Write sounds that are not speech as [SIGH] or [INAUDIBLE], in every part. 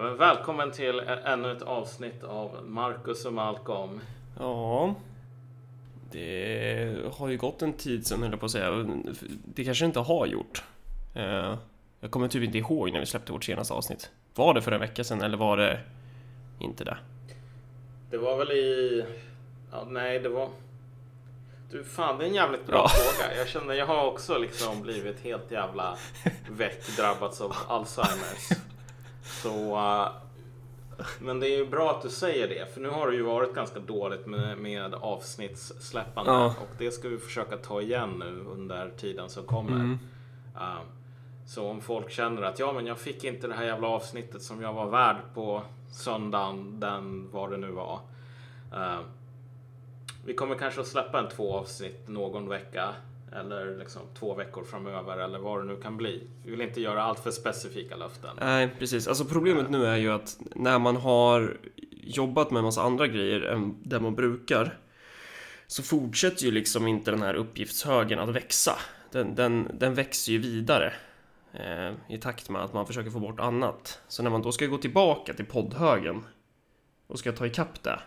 Ja, men välkommen till ännu ett avsnitt av Marcus och Malcolm. Ja, det har ju gått en tid sedan höll jag på att säga. Det kanske inte har gjort. Eh, jag kommer typ inte ihåg när vi släppte vårt senaste avsnitt. Var det för en vecka sedan eller var det inte det? Det var väl i... Ja, nej, det var... Du, fan det är en jävligt bra Ja. fråga. Jag känner, jag har också liksom blivit helt jävla [LAUGHS] väck, drabbats av Alzheimers. Så... eh, men det är ju bra att du säger det, för nu har det ju varit ganska dåligt med, med avsnittssläppande. Ja. Och det ska vi försöka ta igen nu under tiden som kommer. Mm. Eh, så om folk känner att ja, men jag fick inte det här jävla avsnittet som jag var värd på söndagen, den vad det nu var. Eh, vi kommer kanske att släppa en två avsnitt någon vecka eller liksom två veckor framöver eller vad det nu kan bli. Vi vill inte göra allt för specifika löften. Nej, precis. Alltså problemet nu är ju att när man har jobbat med en massa andra grejer än det man brukar så fortsätter ju liksom inte den här uppgiftshögen att växa. Den, den, den växer ju vidare eh, i takt med att man försöker få bort annat. Så när man då ska gå tillbaka till poddhögen och ska ta ikapp det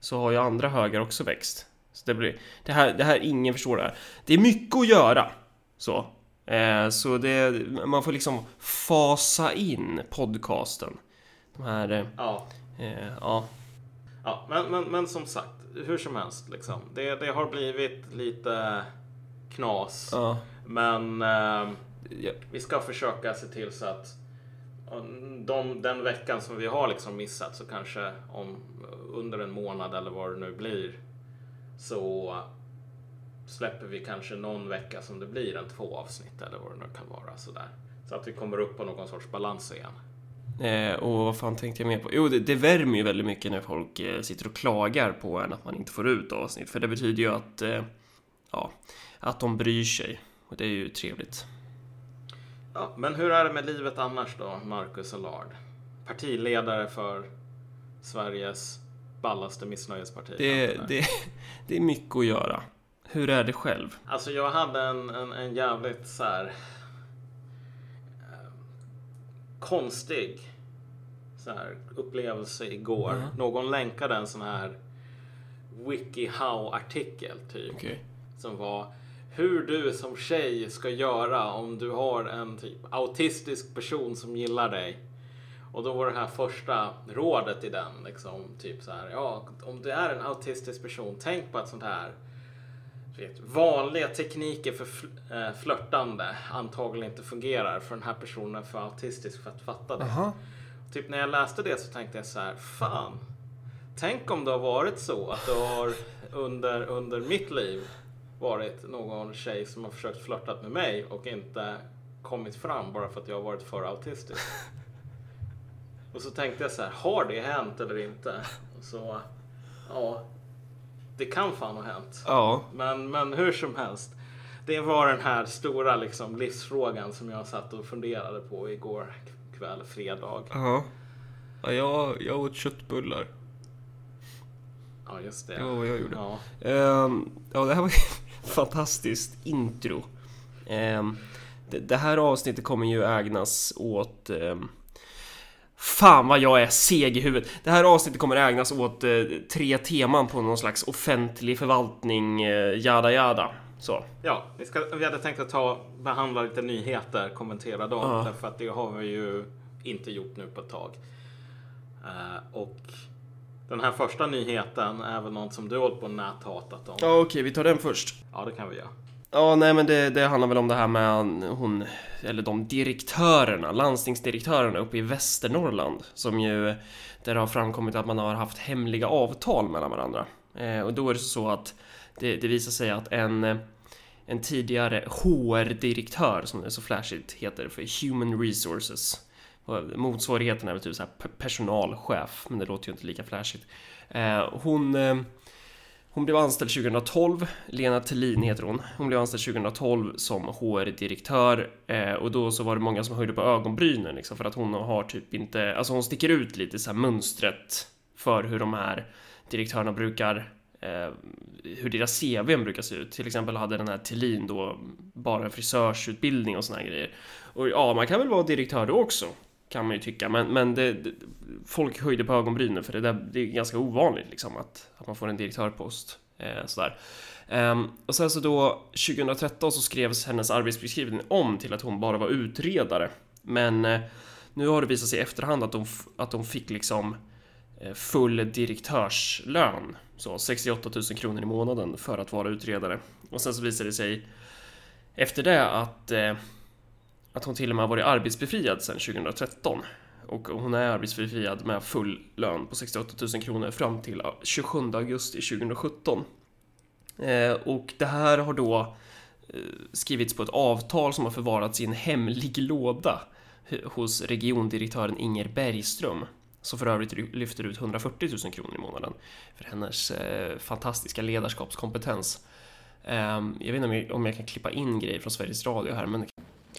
så har ju andra högar också växt. Så det, blir, det, här, det här, ingen förstår det här. Det är mycket att göra. Så. Eh, så det, man får liksom fasa in podcasten. De här, eh, Ja, eh, ja. ja men, men, men som sagt, hur som helst, liksom. det, det har blivit lite knas. ja. Men eh, vi ska försöka se till så att eh, de, den veckan som vi har liksom missat så kanske om under en månad eller vad det nu blir så släpper vi kanske någon vecka som det blir en två avsnitt eller vad det nu kan vara sådär. Så att vi kommer upp på någon sorts balans igen. Eh, och vad fan tänkte jag mer på? Jo, det, det värmer ju väldigt mycket när folk eh, sitter och klagar på en att man inte får ut avsnitt. För det betyder ju att, eh, ja, att de bryr sig. Och det är ju trevligt. Ja, men hur är det med livet annars då, Marcus Allard? Partiledare för Sveriges ballaste missnöjesparti. Det, det, det är mycket att göra. Hur är det själv? Alltså jag hade en, en, en jävligt så här eh, konstig så här, upplevelse igår. Mhm. Någon länkade en sån här WikiHow-artikel typ. Okej. Som var hur du som tjej ska göra om du har en typ autistisk person som gillar dig. Och då var det här första rådet i den liksom typ så här. Ja, om du är en autistisk person, tänk på att sånt här du vet, vanliga tekniker för fl- eh, flörtande antagligen inte fungerar för den här personen är för autistisk för att fatta det. Aha. Typ när jag läste det så tänkte jag så här, fan. Tänk om det har varit så att det har under, under mitt liv varit någon tjej som har försökt flörta med mig och inte kommit fram bara för att jag har varit för autistisk. [LAUGHS] Och så tänkte jag så här, har det hänt eller inte? Och så, ja, det kan fan ha hänt. Ja. Men, men hur som helst. Det var den här stora liksom, livsfrågan som jag satt och funderade på igår kväll, fredag. Ja. ja jag, jag åt köttbullar. Ja, just det. Det var vad jag gjorde. Ja. Ehm, ja, det här var ett [LAUGHS] fantastiskt intro. Ehm, det, det här avsnittet kommer ju ägnas åt... ehm, fan vad jag är seg i huvudet. Det här avsnittet kommer ägnas åt eh, tre teman på någon slags offentlig förvaltning, eh, jada jada. Så. Ja, vi, ska, vi hade tänkt att ta, behandla lite nyheter, kommentera dem. Ja. Därför att det har vi ju inte gjort nu på ett tag. Eh, och den här första nyheten är väl något som du hållit på och näthatat om. Ja, okej, vi tar den först. Ja, det kan vi göra. Ja, nej men det, det handlar väl om det här med hon, eller de direktörerna, landstingsdirektörerna uppe i Västernorrland som ju, där det har framkommit att man har haft hemliga avtal mellan varandra. Eh, och då är det så att det, det visar sig att en, en tidigare HR-direktör, som det så flashigt heter för Human Resources, motsvarigheten är väl typ så här personalchef, men det låter ju inte lika flashigt. Eh, hon eh, hon blev anställd 2012, Lena Thelin heter hon. Hon blev anställd 2012 som HR-direktör eh, och då så var det många som höjde på ögonbrynen liksom för att hon har typ inte, alltså hon sticker ut lite så här mönstret för hur de här direktörerna brukar eh, hur deras CVn brukar se ut. Till exempel hade den här Thelin då bara en frisörsutbildning och såna här grejer. Och ja, man kan väl vara direktör då också kan man ju tycka, men, men det, det, folk höjde på ögonbrynen för det, där, det är ganska ovanligt liksom att, att man får en direktörpost. Eh, sådär. Um, och sen så då 2013 så skrevs hennes arbetsbeskrivning om till att hon bara var utredare. Men eh, nu har det visat sig i efterhand att hon, att hon fick liksom eh, full direktörslön. Så 68 000 kronor i månaden för att vara utredare. Och sen så visade det sig efter det att, eh, att hon till och med har varit arbetsbefriad sedan 2013. Och hon är arbetsbefriad med full lön på 68 000 kronor fram till 27 augusti 2017. Eh, och det här har då eh, skrivits på ett avtal som har förvarats i en hemlig låda hos regiondirektören Inger Bergström som för övrigt lyfter ut 140 000 kronor i månaden för hennes eh, fantastiska ledarskapskompetens. Ehm, jag vet inte om jag kan klippa in grejer från Sveriges Radio här, men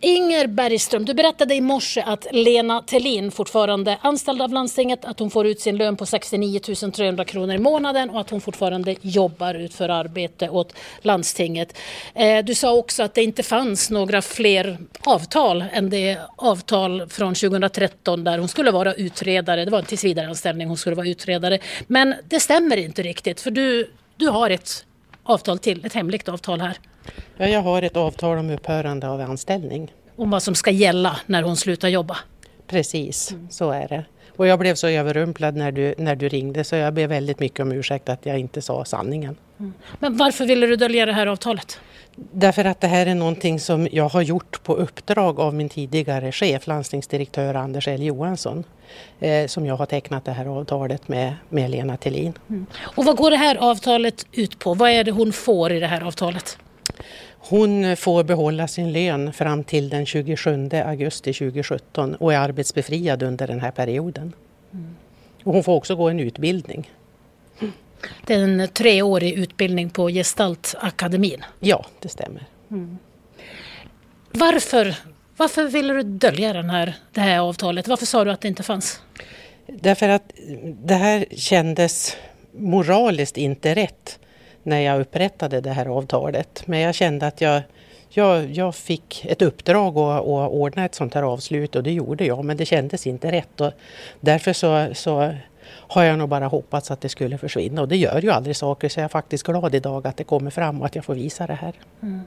Inger Bergström, du berättade i morse att Lena Tellin fortfarande anställd av landstinget, att hon får ut sin lön på 69 300 kronor i månaden och att hon fortfarande jobbar utför arbete åt landstinget. Eh, du sa också att det inte fanns några fler avtal än det avtal från 2013 där hon skulle vara utredare. Det var en tillsvidareanställning, hon skulle vara utredare. Men det stämmer inte riktigt för du, du har ett avtal till, ett hemligt avtal här. Ja, jag har ett avtal om upphörande av anställning. Om vad som ska gälla när hon slutar jobba? Precis, mm. så är det. Och jag blev så överrumplad när du, när du ringde så jag ber väldigt mycket om ursäkt att jag inte sa sanningen. Mm. Men varför ville du dölja det här avtalet? Därför att det här är någonting som jag har gjort på uppdrag av min tidigare chef, landstingsdirektör Anders L Johansson. Eh, som jag har tecknat det här avtalet med, med Lena Tellin. Mm. Och vad går det här avtalet ut på? Vad är det hon får i det här avtalet? Hon får behålla sin lön fram till den 27 augusti 2017 och är arbetsbefriad under den här perioden. Och hon får också gå en utbildning. Det är en treårig utbildning på Gestaltakademin? Ja, det stämmer. Mm. Varför, varför ville du dölja den här, det här avtalet? Varför sa du att det inte fanns? Därför att det här kändes moraliskt inte rätt när jag upprättade det här avtalet. Men jag kände att jag, jag, jag fick ett uppdrag att, att ordna ett sånt här avslut och det gjorde jag men det kändes inte rätt. Och därför så, så har jag nog bara hoppats att det skulle försvinna och det gör ju aldrig saker så jag är faktiskt glad idag att det kommer fram och att jag får visa det här. Mm.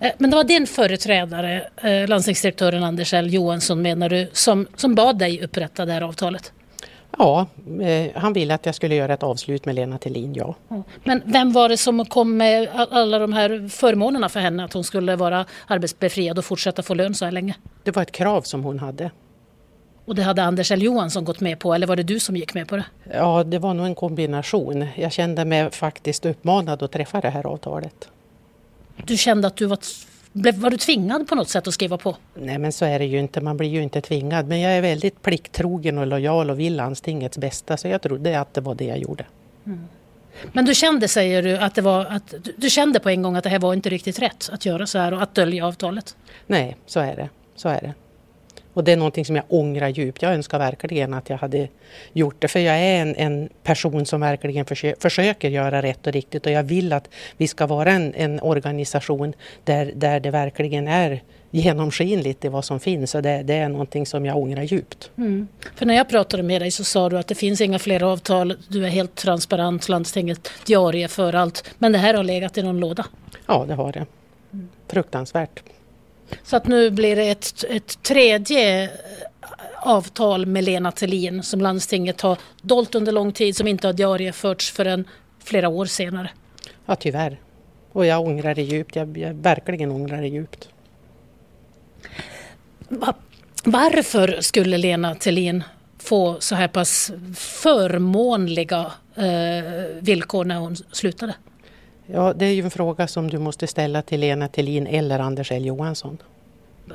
Eh, men det var din företrädare, eh, landstingsdirektören Anders L Johansson menar du, som, som bad dig upprätta det här avtalet? Ja, eh, han ville att jag skulle göra ett avslut med Lena Thelin, ja. Men vem var det som kom med alla de här förmånerna för henne? Att hon skulle vara arbetsbefriad och fortsätta få lön så här länge? Det var ett krav som hon hade. Och det hade Anders L Johansson gått med på eller var det du som gick med på det? Ja, det var nog en kombination. Jag kände mig faktiskt uppmanad att träffa det här avtalet. Du kände att du var var du tvingad på något sätt att skriva på? Nej men så är det ju inte, man blir ju inte tvingad. Men jag är väldigt plikttrogen och lojal och vill landstingets bästa så jag trodde att det var det jag gjorde. Mm. Men du kände, säger du, att det var att du kände på en gång att det här var inte riktigt rätt att göra så här och att dölja avtalet? Nej, så är det. Så är det. Och det är någonting som jag ångrar djupt. Jag önskar verkligen att jag hade gjort det. För jag är en, en person som verkligen försö försöker göra rätt och riktigt. Och jag vill att vi ska vara en, en organisation där, där det verkligen är genomskinligt i vad som finns och det, det, är någonting som jag ångrar djupt. Mm. För när jag pratade med dig så sa du att det finns inga fler avtal, du är helt transparent, landstinget diarie för allt. Men det här har legat i någon låda? Ja, det har det. Fruktansvärt. Så att nu blir det ett, ett tredje avtal med Lena Thelin som landstinget har dolt under lång tid som inte har diarieförts förrän flera år senare. Ja tyvärr. Och jag ångrar det djupt. Jag, jag verkligen ångrar det djupt. Varför skulle Lena Thelin få så här pass förmånliga eh, villkor när hon slutade? Ja, det är ju en fråga som du måste ställa till Lena Thelin eller Anders L Johansson.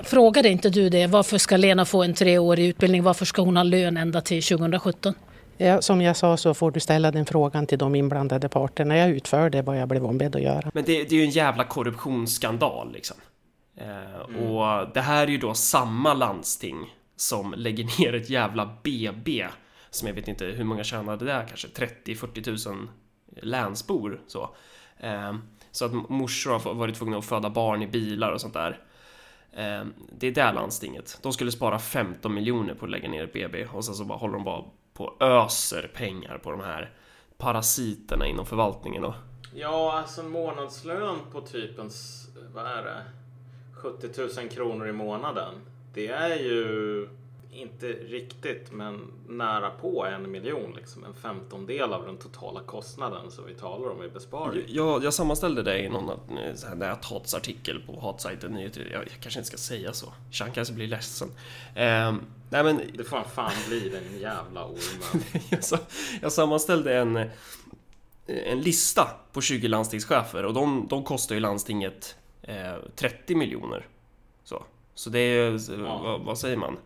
Frågade inte du det? Varför ska Lena få en treårig utbildning? Varför ska hon ha lön ända till 2017? Ja, som jag sa så får du ställa den frågan till de inblandade parterna. Jag utförde vad jag blev ombedd att göra. Men det, det är ju en jävla korruptionsskandal liksom. Eh, mm. Och det här är ju då samma landsting som lägger ner ett jävla BB som jag vet inte hur många tjänade det där, kanske 30-40 tusen länsbor så. Ehm, så att morsor har varit tvungna att föda barn i bilar och sånt där. Ehm, det är där landstinget. De skulle spara 15 miljoner på att lägga ner ett BB och sen så bara håller de bara på öser pengar på de här parasiterna inom förvaltningen då. Ja, alltså en månadslön på typens, vad är det, 70 000 kronor i månaden. Det är ju inte riktigt, men nära på en miljon, liksom en femtondel av den totala kostnaden som vi talar om i besparing. Jag, jag sammanställde det i någon eh, näthatsartikel på hatsajten Nyheter. Jag, jag kanske inte ska säga så. Sean kanske blir ledsen. Eh, nej men Det får fan bli den jävla ormen. [LAUGHS] jag, jag sammanställde en, eh, en lista på 20 landstingschefer och de, de kostar ju landstinget eh, 30 miljoner. Så, så det är, Ja. vad, vad säger man?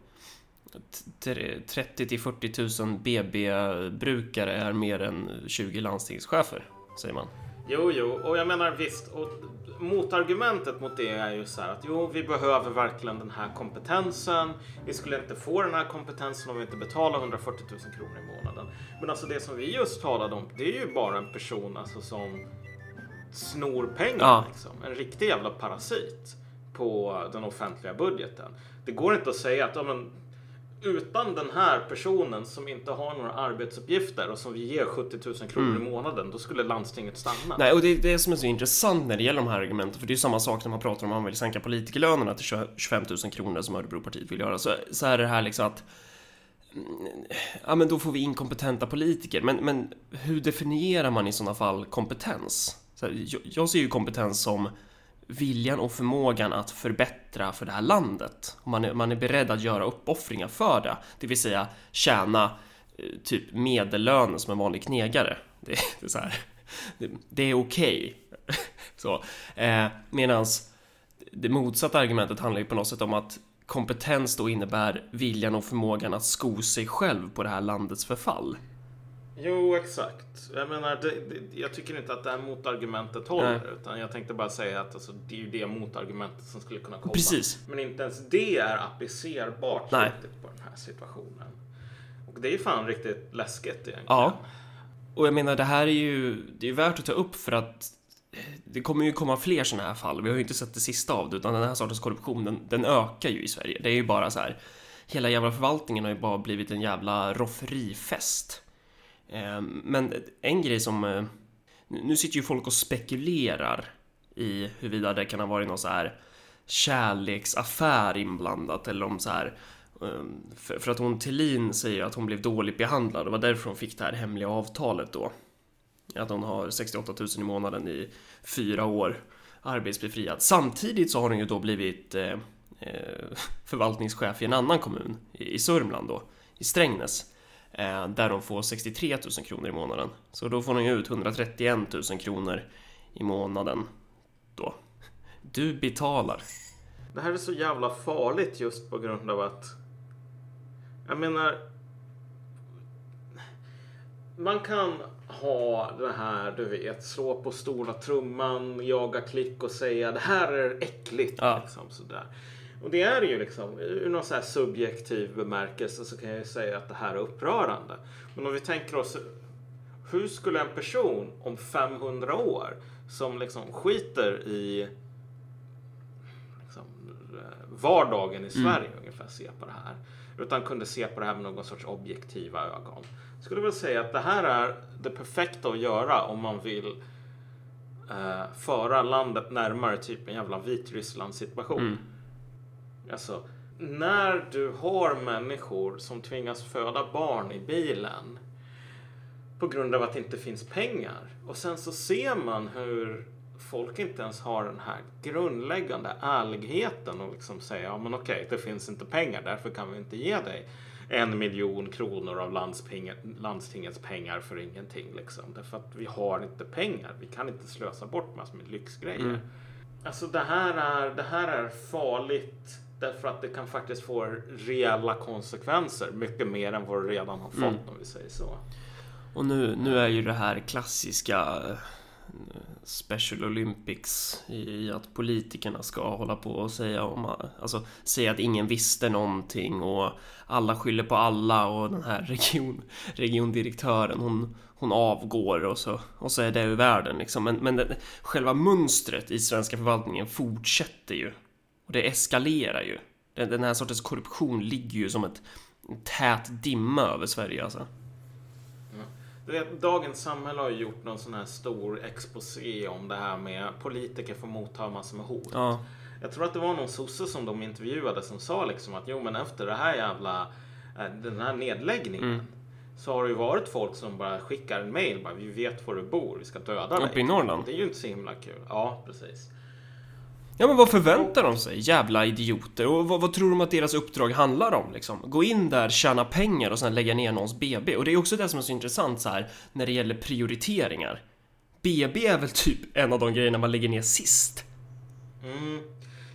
T- 30 till 40 000 BB-brukare är mer än 20 landstingschefer, säger man. Jo, jo, och jag menar visst. Och motargumentet mot det är ju så här att jo, vi behöver verkligen den här kompetensen. Vi skulle inte få den här kompetensen om vi inte betalar 140 000 kronor i månaden. Men alltså det som vi just talade om, det är ju bara en person alltså som snor pengar. Ja. Liksom. En riktig jävla parasit på den offentliga budgeten. Det går inte att säga att ja, men, utan den här personen som inte har några arbetsuppgifter och som vi ger 70 000 kronor i månaden, då skulle landstinget stanna. Nej, och det är det som är så intressant när det gäller de här argumenten, för det är ju samma sak när man pratar om att man vill sänka politikerlönerna till 20 25 000 kronor som Örebropartiet vill göra, så, så är det här liksom att mm, Ja, men då får vi inkompetenta politiker. Men, men hur definierar man i sådana fall kompetens? Så här, jag, jag ser ju kompetens som viljan och förmågan att förbättra för det här landet. Man är, man är beredd att göra uppoffringar för det. Det vill säga tjäna eh, typ medellönen som en vanlig knegare. Det, det är så här. Det, det är okej. [LAUGHS] Så. Eh, medans det motsatta argumentet handlar ju på något sätt om att kompetens då innebär viljan och förmågan att sko sig själv på det här landets förfall. Jo, exakt. Jag menar, det, det, jag tycker inte att det här motargumentet håller. Nej. Utan jag tänkte bara säga att alltså, det är ju det motargumentet som skulle kunna komma. Precis. Men inte ens det är applicerbart Nej. riktigt på den här situationen. Och det är ju fan riktigt läskigt egentligen. Ja. Och jag menar, det här är ju det är värt att ta upp för att det kommer ju komma fler sådana här fall. Vi har ju inte sett det sista av det, utan den här sortens korruption, den, den ökar ju i Sverige. Det är ju bara så här, hela jävla förvaltningen har ju bara blivit en jävla rofferifest. Eh, men en grej som... Eh, nu sitter ju folk och spekulerar i huruvida det kan ha varit någon så här kärleksaffär inblandat eller om så här eh, för, att hon Thelin säger att hon blev dåligt behandlad och var därför hon fick det här hemliga avtalet då. Att hon har 68 000 i månaden i fyra år arbetsbefriad. Samtidigt så har hon ju då blivit förvaltningschef i en annan kommun i, i Sörmland då, i Strängnäs. Eh, där hon får 63 000 kronor i månaden. Så då får hon ju ut 131 000 kronor i månaden då. Du betalar. Det här är så jävla farligt just på grund av att... Jag menar... Man kan ha det här, du vet, slå på stora trumman, jaga klick och säga det här är äckligt. Ja. Liksom, sådär. Och det är ju liksom, ur någon så här subjektiv bemärkelse så kan jag ju säga att det här är upprörande. Men om vi tänker oss, hur skulle en person om 500 år som liksom skiter i liksom, eh, vardagen i Sverige ungefär se på det här. Utan kunde se på det här med någon sorts objektiva ögon. Skulle väl säga att det här är det perfekta att göra om man vill eh, föra landet närmare typ en jävla Vitryssland situation. Alltså, när du har människor som tvingas föda barn i bilen på grund av att det inte finns pengar. Och sen så ser man hur folk inte ens har den här grundläggande ärligheten och liksom säga ja men okej, det finns inte pengar, därför kan vi inte ge dig en miljon kronor av landstinget, landstingets pengar för ingenting. Liksom. Därför att vi har inte pengar. Vi kan inte slösa bort massor med lyxgrejer. Alltså det här, är, det här är farligt därför att det kan faktiskt få reella konsekvenser. Mycket mer än vad det redan har fått om vi säger så. Och nu, nu är ju det här klassiska eh, Special Olympics i, i att politikerna ska hålla på och säga om, alltså säga att ingen visste någonting och alla skyller på alla och den här [LAUGHS] region, regiondirektören hon, hon avgår och så, och så är det ur världen liksom. Men, men det, själva mönstret i svenska förvaltningen fortsätter ju. Och det eskalerar ju. Den, den här sortens korruption ligger ju som ett tät dimma över Sverige alltså. Du vet, dagens samhälle har ju gjort någon sån här stor exposé om det här med politiker får motta massor med hot. Ja, Jag tror att det var någon sosse som de intervjuade som sa liksom att jo men efter det här jävla eh, den här nedläggningen Mm. så har det ju varit folk som bara skickar en mail bara vi vet var du bor, vi ska döda dig. uppe i Norrland. Det är ju inte så himla kul. Ja, precis. Ja, men vad förväntar de sig? Jävla idioter. Och vad, vad tror de att deras uppdrag handlar om? Liksom? Gå in där, tjäna pengar och sen lägga ner någons BB. Och det är också det som är så intressant så här när det gäller prioriteringar. BB är väl typ en av de grejerna man lägger ner sist. Mm.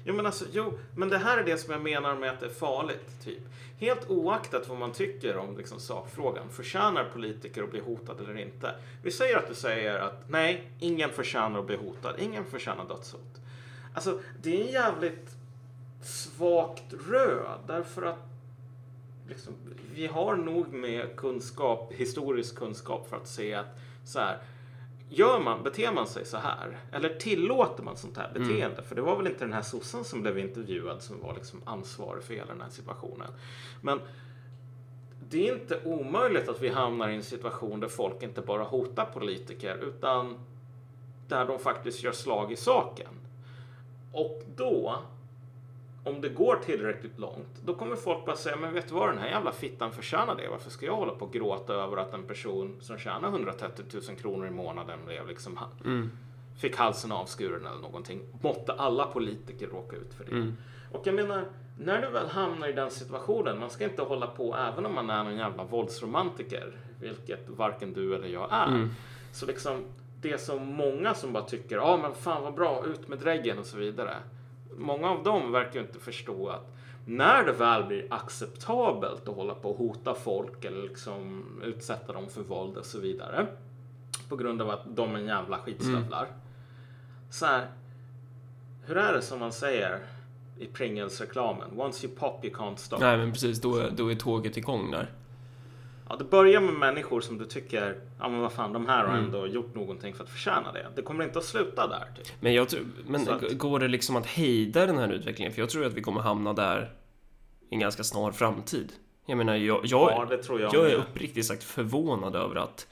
Jo men alltså, jo, men det här är det som jag menar med att det är farligt. Typ. Helt oaktat vad man tycker om liksom, sakfrågan. Förtjänar politiker att bli hotade eller inte? Vi säger att du säger att nej, ingen förtjänar att bli hotad. Ingen förtjänar dödshot. Alltså, det är en jävligt svagt röd. Därför att liksom, vi har nog med kunskap, historisk kunskap för att se att så här, gör man, beter man sig så här? Eller tillåter man sånt här beteende? För det var väl inte den här sossen som blev intervjuad som var liksom ansvarig för hela den här situationen. Men det är inte omöjligt att vi hamnar i en situation där folk inte bara hotar politiker utan där de faktiskt gör slag i saken. Och då, om det går tillräckligt långt, då kommer folk bara säga, men vet du vad, den här jävla fittan förtjänar det. Varför ska jag hålla på och gråta över att en person som tjänar 130 000 kronor i månaden blev liksom, ha- fick halsen avskuren eller någonting. Måtte alla politiker råka ut för det. Och jag menar, när du väl hamnar i den situationen, man ska inte hålla på, även om man är någon jävla våldsromantiker, vilket varken du eller jag är. Så liksom, det så många som bara tycker, ja men fan vad bra, ut med dräggen och så vidare. Många av dem verkar ju inte förstå att när det väl blir acceptabelt att hålla på och hota folk eller liksom utsätta dem för våld och så vidare. På grund av att de är jävla skitstövlar. Så här, hur är det som man säger i Pringles-reklamen? Once you pop you can't stop. Nej, men precis. Då, är- då är tåget igång där. Ja, det börjar med människor som du tycker, ja men vad fan, de här har Mm. ändå gjort någonting för att förtjäna det. Det kommer inte att sluta där. Typ. Men, jag tror, men att- går det liksom att hejda den här utvecklingen? För jag tror att vi kommer hamna där i en ganska snar framtid. Jag menar, jag, jag, Ja, jag jag är uppriktigt sagt förvånad över att,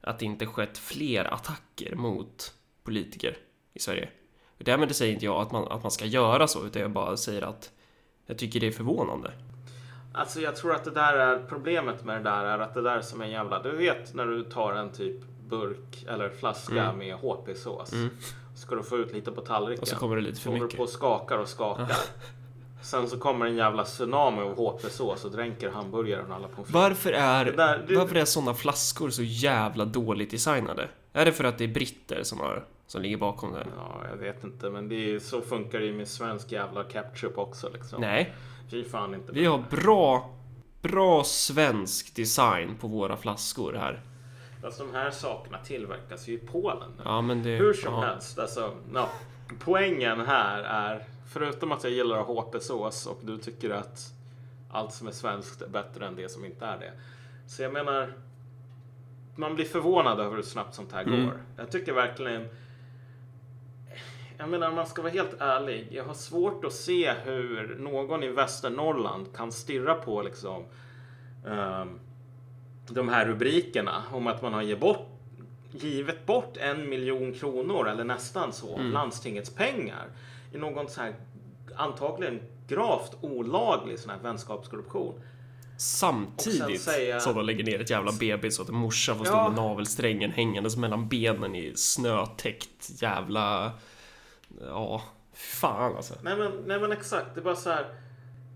att det inte skett fler attacker mot politiker i Sverige. Därmed säger inte jag att man, att man ska göra så, utan jag bara säger att jag tycker det är förvånande. Alltså jag tror att det där är problemet med det där är att det där är som en jävla, du vet när du tar en typ burk eller flaska Mm. med HP-sås. Ska du få ut lite på tallriken. Och så kommer det lite för Håller du mycket. på och skakar och skakar. Sen så kommer en jävla tsunami av HP-sås och dränker hamburgaren och alla pommes. Varför är, där- det- varför är sådana flaskor så jävla dåligt designade? Är det för att det är britter som, har, som ligger bakom det? Ja, jag vet inte, men det är, så funkar det ju med svensk jävla ketchup också liksom. Nej, Fy fan inte. vi har bra, bra svensk design på våra flaskor här. Fast de här sakerna tillverkas ju i Polen. Ja, men det... Hur som ja. helst, alltså, ja, poängen här är, förutom att jag gillar HP-sås och du tycker att allt som är svenskt är bättre än det som inte är det. Så jag menar, man blir förvånad över hur snabbt sånt här Mm. går. Jag tycker verkligen, jag menar om man ska vara helt ärlig, jag har svårt att se hur någon i Västernorrland kan stirra på liksom ehm, de här rubrikerna om att man har gett bort, givit bort en miljon kronor eller nästan så av landstingets pengar i någon så här antagligen gravt olaglig sån här vänskapskorruption. Samtidigt säga- som de lägger ner ett jävla BB så att en morsa får stå Ja. med navelsträngen hängandes mellan benen i snötäckt jävla... Ja, fan alltså. Nej men, nej men exakt, det är bara så här.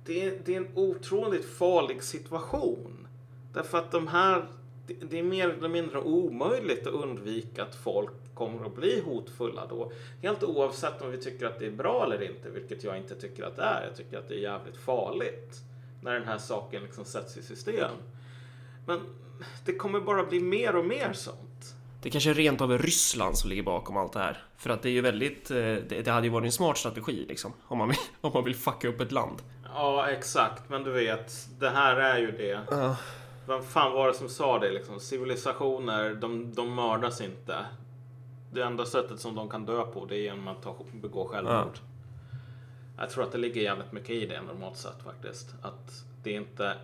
Det är, det är en otroligt farlig situation. Därför att de här, det, det är mer eller mindre omöjligt att undvika att folk kommer att bli hotfulla då. Helt oavsett om vi tycker att det är bra eller inte, vilket jag inte tycker att det är. Jag tycker att det är jävligt farligt när den här saken liksom sätts i system. Men det kommer bara bli mer och mer sånt. Det kanske är rent av är Ryssland som ligger bakom allt det här. För att det är ju väldigt... eh, Det, hade ju varit en smart strategi liksom. Om man vill, om man vill fucka upp ett land. Ja, exakt. Men du vet, det här är ju det. Vem fan var det som sa det liksom? Civilisationer, de, de mördas inte. Det enda sättet som de kan dö på det är genom att ta, begå självmord. Jag tror att det ligger jävligt mycket i det normalt sett faktiskt. Att det är inte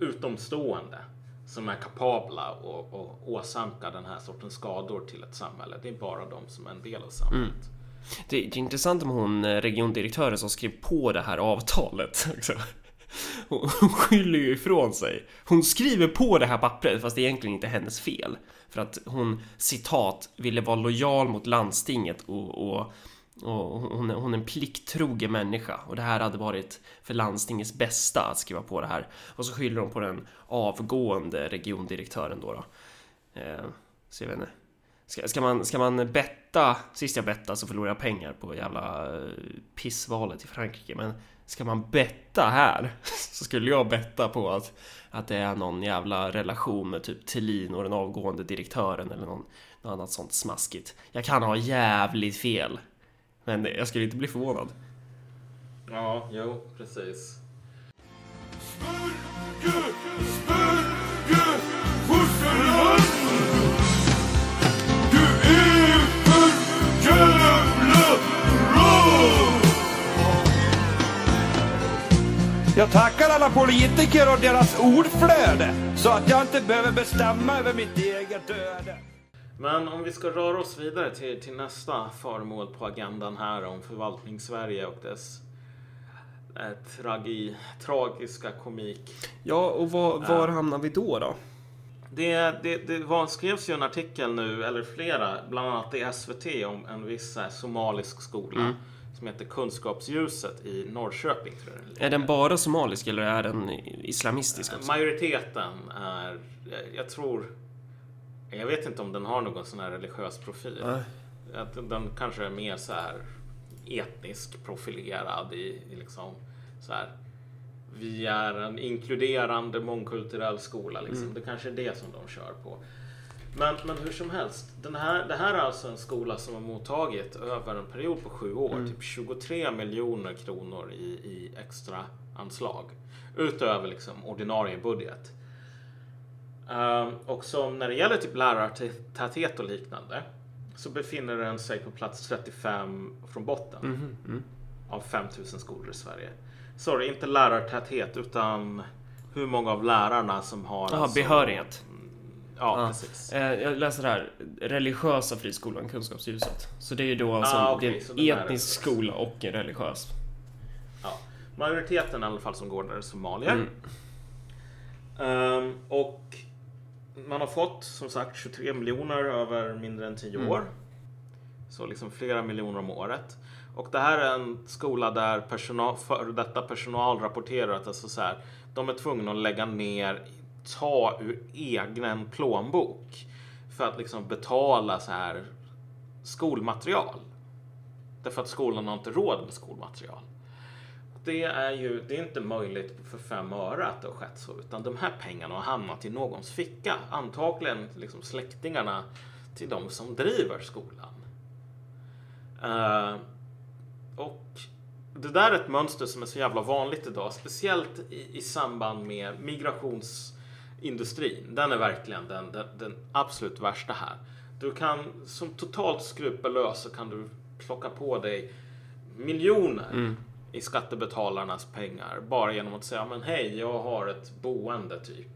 utomstående som är kapabla och, och åsamka den här sortens skador till ett samhälle. Det är bara de som är en del av samhället. Mm. Det, det är intressant om hon eh, regiondirektören som skrev på det här avtalet [LAUGHS] också. Hon hon skyller ju ifrån sig. Hon skriver på det här pappret fast det är egentligen inte hennes fel. För att hon citat ville vara lojal mot landstinget och, och, och hon, hon är en plikttrogen människa och det här hade varit för landstingets bästa att skriva på det här. Och så skyller hon på den avgående regiondirektören då. då. Eh, så jag vet inte. Ska, ska, man, ska man betta, sist jag bettade så förlorade jag pengar på jävla eh, pissvalet i Frankrike, men ska man betta här [LAUGHS] så skulle jag betta på att, att det är någon jävla relation med typ Thelin och den avgående direktören eller någon, något annat sånt smaskigt. Jag kan ha jävligt fel, men jag skulle inte bli förvånad. Ja, jo, precis. Jag tackar alla politiker och deras ordflöde så att jag inte behöver bestämma över mitt eget öde. Men om vi ska röra oss vidare till, till nästa föremål på agendan här om förvaltningssverige och dess eh, tragi, tragiska komik. Ja, och var, var hamnar vi då då? Det, det, det var, skrevs ju en artikel nu, eller flera, bland annat i SVT om en viss eh, somalisk skola som heter Kunskapsljuset i Norrköping. Tror jag. Är den bara somalisk eller är den islamistisk också? Majoriteten är, jag, jag tror, jag vet inte om den har någon sån här religiös profil. Nej. Att den- kanske är mer så här etnisk profilerad i, i liksom så här. Vi är en inkluderande mångkulturell skola. Liksom. Det kanske är det som de kör på. Men, men hur som helst, den här, det här är alltså en skola som har mottagit över en period på sju år typ 23 miljoner kronor i, i extra anslag utöver liksom ordinarie budget. Ehm, och som när det gäller typ lärartäthet och liknande så befinner den sig på plats 35 från botten av 5000 skolor i Sverige. Sorry, inte lärartäthet utan hur många av lärarna som har Jaha, behörighet. Ja, Ja. precis. Eh, Jag läser här, religiösa friskolan Kunskapsljuset. Så det är ju då alltså Ah, okej, det är så en etnisk skola och en religiös. Ja. Majoriteten i alla fall som går där är somalier. Mm. Ehm, och man har fått som sagt 23 miljoner över mindre än 10 Mm. år. Så liksom flera miljoner om året. Och det här är en skola där personal, före detta personal rapporterar att alltså så här, de är tvungna att lägga ner, ta ur egen plånbok för att liksom betala så här skolmaterial. Därför att skolan har inte råd med skolmaterial. Det är ju det är inte möjligt för fem öre att det har skett så, utan de här pengarna har hamnat i någons ficka. Antagligen liksom släktingarna till de som driver skolan. Uh, och det där är ett mönster som är så jävla vanligt idag, speciellt i, i samband med migrationsindustrin. Den är verkligen den, den, den absolut värsta här. Du kan som totalt skrupellös så kan du plocka på dig miljoner mm i skattebetalarnas pengar bara genom att säga men hej, jag har ett boende typ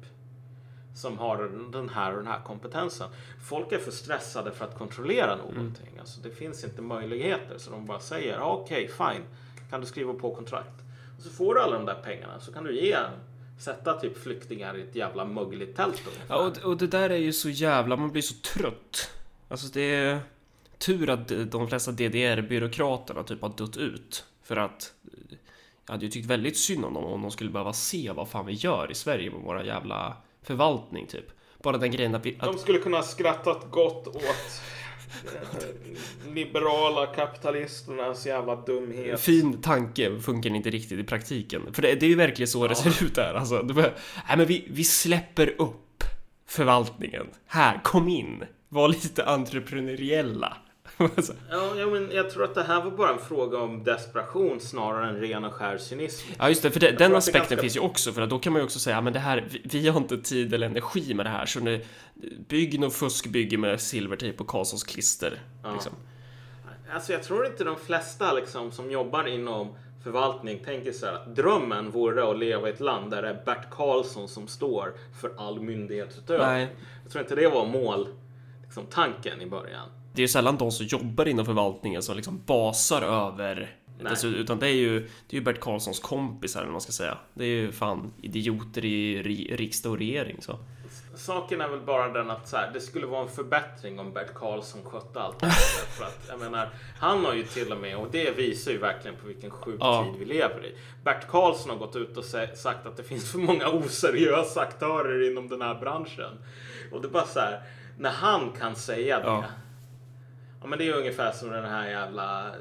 som har den här och den här kompetensen. Folk är för stressade för att kontrollera någonting. Alltså, det finns inte möjligheter så de bara säger "Ja, okej, fine, kan du skriva på kontrakt? Och så får du alla de där pengarna så kan du ge sätta typ flyktingar i ett jävla mögligt tält. Ja, och, och det där är ju så jävla, man blir så trött. Alltså det är tur att de flesta DDR-byråkraterna typ har dött ut. För att jag hade ju tyckt väldigt synd om dem om de skulle behöva se vad fan vi gör i Sverige med våra jävla förvaltning typ. Bara den grejen att vi... De Att, skulle kunna skrattat gott åt eh, liberala kapitalisternas jävla dumhet. fin tanke funkar inte riktigt i praktiken. För det, det är ju verkligen så det ser ut där. Alltså, det bara, nej men vi, vi släpper upp förvaltningen. Här, kom in. Var lite entreprenöriella. Alltså, Ja, ja, men jag tror att det här var bara en fråga om desperation snarare än ren och skär cynism. Ja just det, för det, den aspekten ganska- finns ju också för att då kan man ju också säga "Ja, men det här, vi, vi har inte tid eller energi med det här så nu bygg nog fuskbygge med silvertejp och Karlssons klister. Liksom. Alltså jag tror inte de flesta liksom, som jobbar inom förvaltning tänker så här att drömmen vore att leva i ett land där det är Bert Karlsson som står för all myndighetsutövning. Nej. Jag tror inte det var mål, liksom, tanken i början. Det är ju sällan de som jobbar inom förvaltningen som liksom basar över Nej. Dessutom, utan det är ju det är ju Bert Karlssons kompisar eller man ska säga. Det är ju fan idioter i ri, riksdag och regering så. Saken är väl bara den att så här, det skulle vara en förbättring om Bert Karlsson skötte allt. [LAUGHS] För att, jag menar, han har ju till och med, och det visar ju verkligen på vilken sjuk Ja. tid vi lever i. Bert Karlsson har gått ut och sagt att det finns för många oseriösa aktörer inom den här branschen. Och det är bara så här, när han kan säga det. Ja. Ja, men det är ungefär som den här jävla eh,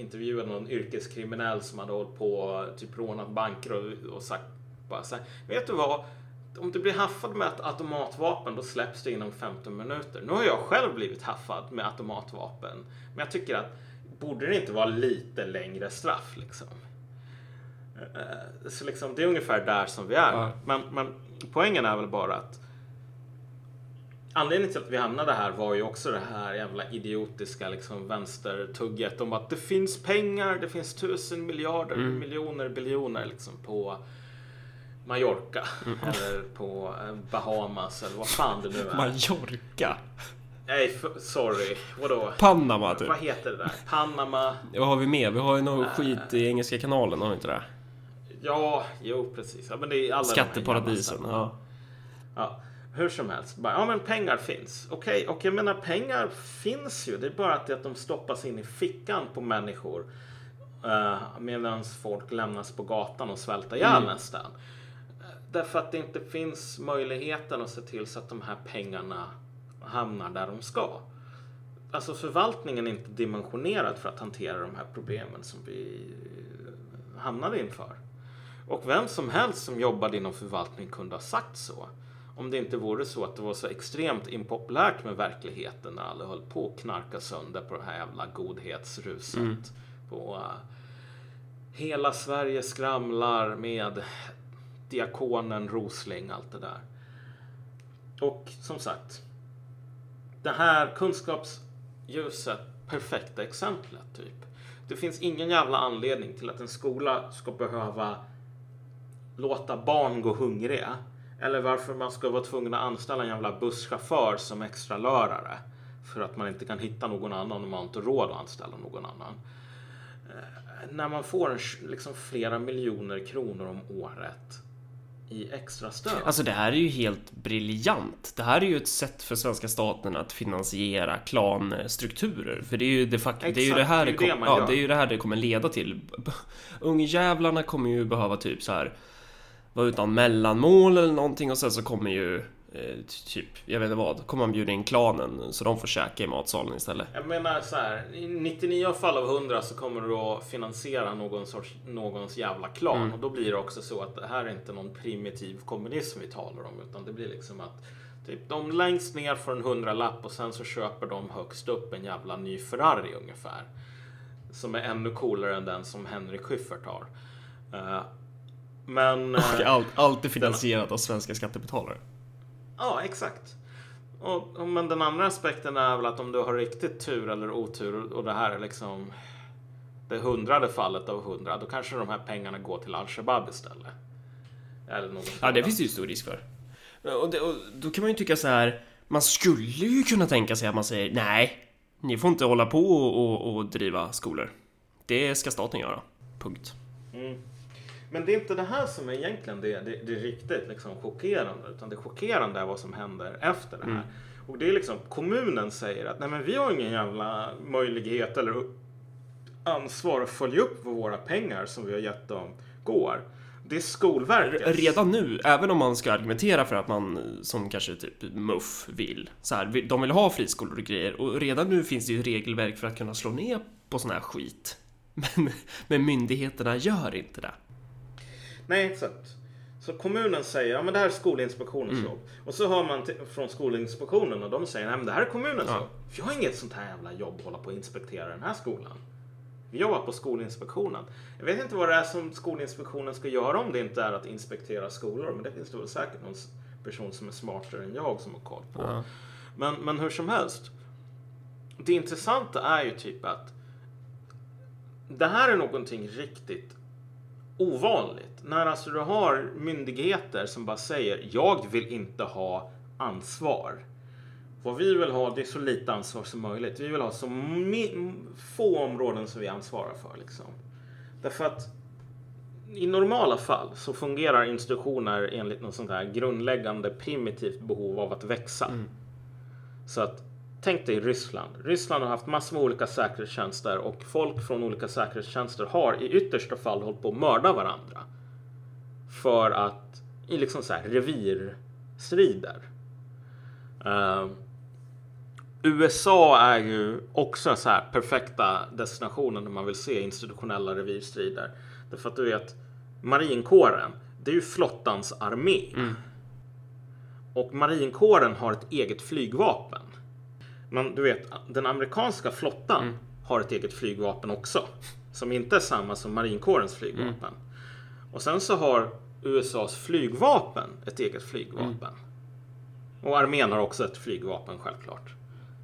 intervjun någon yrkeskriminell som hade hållit på och typ rånat banker och, och sagt bara så här, vet du vad? Om du blir haffad med ett automatvapen då släpps det inom 15 minuter. Nu har jag själv blivit haffad med automatvapen. Men jag tycker att borde det inte vara lite längre straff liksom? Eh, Så liksom, det är ungefär där som vi är. Ja. Men, men poängen är väl bara att Anledningen till att vi hamnade här var ju också det här jävla idiotiska liksom vänstertugget om att det finns pengar, det finns tusen miljarder, miljoner, biljoner liksom på Mallorca eller på eh, Bahamas eller vad fan det nu är. Mallorca. Nej, sorry. Vadå? Panama typ. Vad heter det där? Panama? Vad har vi med? Vi har ju någon skit i Engelska kanalen, har vi inte det? Ja, jo precis. Ja, men det är alla Skatteparadisen. Ja. Ja, hur som helst. Bara, ja, men pengar finns. Okej, och jag menar pengar finns ju. Det är bara att, det att de stoppas in i fickan på människor uh, medan folk lämnas på gatan och svälter ihjäl nästan. Eh, Därför att det inte finns möjligheten att se till så att de här pengarna hamnar där de ska. Alltså förvaltningen är inte dimensionerad för att hantera de här problemen som vi hamnade inför. Och vem som helst som jobbade inom förvaltning kunde ha sagt så. Om det inte vore så att det var så extremt impopulärt med verkligheten när alla höll på att knarka sönder på det här jävla godhetsruset. På, uh, hela Sverige skramlar med diakonen Rosling, allt det där. Och som sagt, det här kunskapsljuset, perfekta exemplet typ. Det finns ingen jävla anledning till att en skola ska behöva låta barn gå hungriga. Eller varför man ska vara tvungen att anställa en jävla busschaufför som extra lörare. För att man inte kan hitta någon annan och man har inte råd att anställa någon annan. Eh, när man får liksom flera miljoner kronor om året i extra stöd. Alltså det här är ju helt briljant. Det här är ju ett sätt för svenska staten att finansiera klanstrukturer. För det är ju de facto, det är ju det här det det, kom, det ja, det är ju det här det kommer leda till. [LAUGHS] Ungjävlarna kommer ju behöva typ så här vara utan mellanmål eller någonting och sen så kommer ju eh, typ, jag vet inte vad, kommer man bjuda in klanen så de får käka i matsalen istället. Jag menar så här, i 99 fall av 100 så kommer du att finansiera någon sorts, någons jävla klan. Mm. Och då blir det också så att det här är inte någon primitiv kommunism vi talar om. Utan det blir liksom att typ, de längst ner får en hundralapp och sen så köper de högst upp en jävla ny Ferrari ungefär. Som är ännu coolare än den som Henrik Schyffert har. Eh, men... [LAUGHS] eh, Och allt, allt är finansierat av svenska skattebetalare. Ja, exakt. Och, och, men den andra aspekten är väl att om du har riktigt tur eller otur och det här är liksom det hundrade fallet av hundra, då kanske de här pengarna går till Al-Shabaab istället. Eller något Ja, det finns det ju stor risk för. Och, det, och då kan man ju tycka så här. Man skulle ju kunna tänka sig att man säger nej, ni får inte hålla på och, och, och driva skolor. Det ska staten göra. Punkt. Men det är inte det här som är egentligen det, det, det riktigt liksom chockerande. Utan det chockerande är vad som händer efter det här. Och det är liksom kommunen säger att nej men vi har ingen jävla möjlighet eller ansvar att följa upp vad våra pengar som vi har gett dem går. Det är Skolverket. Redan nu, även om man ska argumentera för att man som kanske typ MUF vill, så här, de vill ha friskolor och grejer och redan nu finns det ju regelverk för att kunna slå ner på sån här skit. [LAUGHS] Men, men myndigheterna gör inte det. Nej, exakt. Så kommunen säger, ja men det här är Skolinspektionens Mm. jobb. Och så har man från Skolinspektionen och de säger, nej men det här är kommunens Ja. jobb. Vi har inget sånt här jävla jobb att hålla på och inspektera den här skolan. Vi jobbar på Skolinspektionen. Jag vet inte vad det är som Skolinspektionen ska göra om det inte är att inspektera skolor. Men det finns det väl säkert någon person som är smartare än jag som har koll på. Ja. Men, men hur som helst. det intressanta är ju typ att det här är någonting riktigt ovanligt. När alltså du har myndigheter som bara säger jag vill inte ha ansvar. Vad vi vill ha det är så lite ansvar som möjligt. Vi vill ha så få områden som vi ansvarar för. Liksom. Därför att i normala fall så fungerar institutioner enligt något sånt här grundläggande primitivt behov av att växa. Så att tänk dig Ryssland. Ryssland har haft massor med olika säkerhetstjänster och folk från olika säkerhetstjänster har i yttersta fall hållit på att mörda varandra. För att i liksom så här revirstrider. Eh, USA är ju också så här perfekta destinationen när man vill se institutionella revirstrider. Därför att du vet, marinkåren, det är ju flottans armé. Och marinkåren har ett eget flygvapen. Men du vet, den amerikanska flottan har ett eget flygvapen också. Som inte är samma som marinkårens flygvapen. Och sen så har USAs flygvapen ett eget flygvapen. Och armén har också ett flygvapen självklart.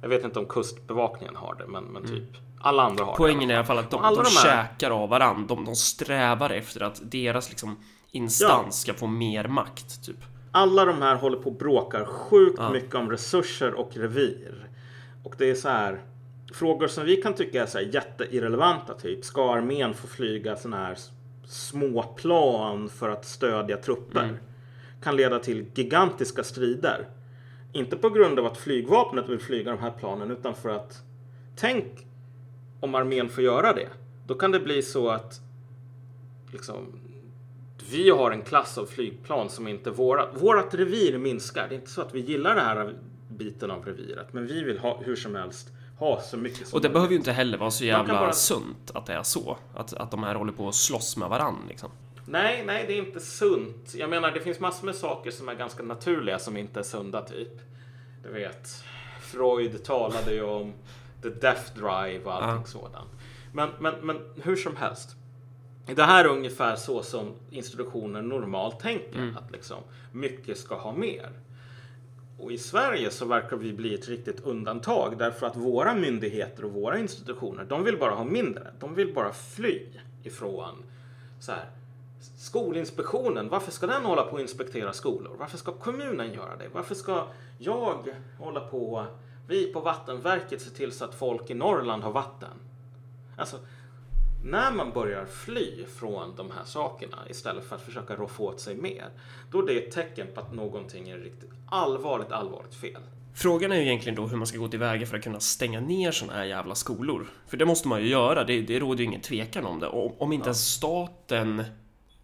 Jag vet inte om kustbevakningen har det, men, men typ alla andra har Poängen det. är i alla fall att de, alla de, de här- käkar av varandra. De, de strävar efter att deras liksom instans ska få mer makt, typ. alla de här håller på och bråkar sjukt mycket om resurser och revir. Och det är så här frågor som vi kan tycka är så här jätteirrelevanta. Typ ska armén få flyga sådana här s- små plan för att stödja trupper? Kan leda till gigantiska strider. Inte på grund av att flygvapnet vill flyga de här planen utan för att tänk om armén får göra det. Då kan det bli så att liksom, vi har en klass av flygplan som inte vårat. Vårat revir minskar. Det är inte så att vi gillar den här biten av reviret, men vi vill ha hur som helst ha så mycket som Och det behöver ju inte heller vara så jävla bara- sunt att det är så. Att, att de här håller på att slåss med varandra liksom. Nej, nej, det är inte sunt. Jag menar, det finns massor med saker som är ganska naturliga som inte är sunda, typ. Du vet, Freud talade ju om the death drive och allting Ja. sådant. Men, men, men hur som helst. Det här är ungefär så som institutioner normalt tänker. Att liksom mycket ska ha mer. Och i Sverige så verkar vi bli ett riktigt undantag därför att våra myndigheter och våra institutioner, de vill bara ha mindre. De vill bara fly ifrån så här, Skolinspektionen, varför ska den hålla på att inspektera skolor? Varför ska kommunen göra det? Varför ska jag hålla på, vi på Vattenverket se till så att folk i Norrland har vatten? Alltså, när man börjar fly från de här sakerna istället för att försöka rå åt sig mer, då är det ett tecken på att någonting är riktigt allvarligt, allvarligt fel. Frågan är ju egentligen då hur man ska gå tillväga för att kunna stänga ner såna här jävla skolor. För det måste man ju göra, det, det råder ju ingen tvekan om det. Och om inte ens staten,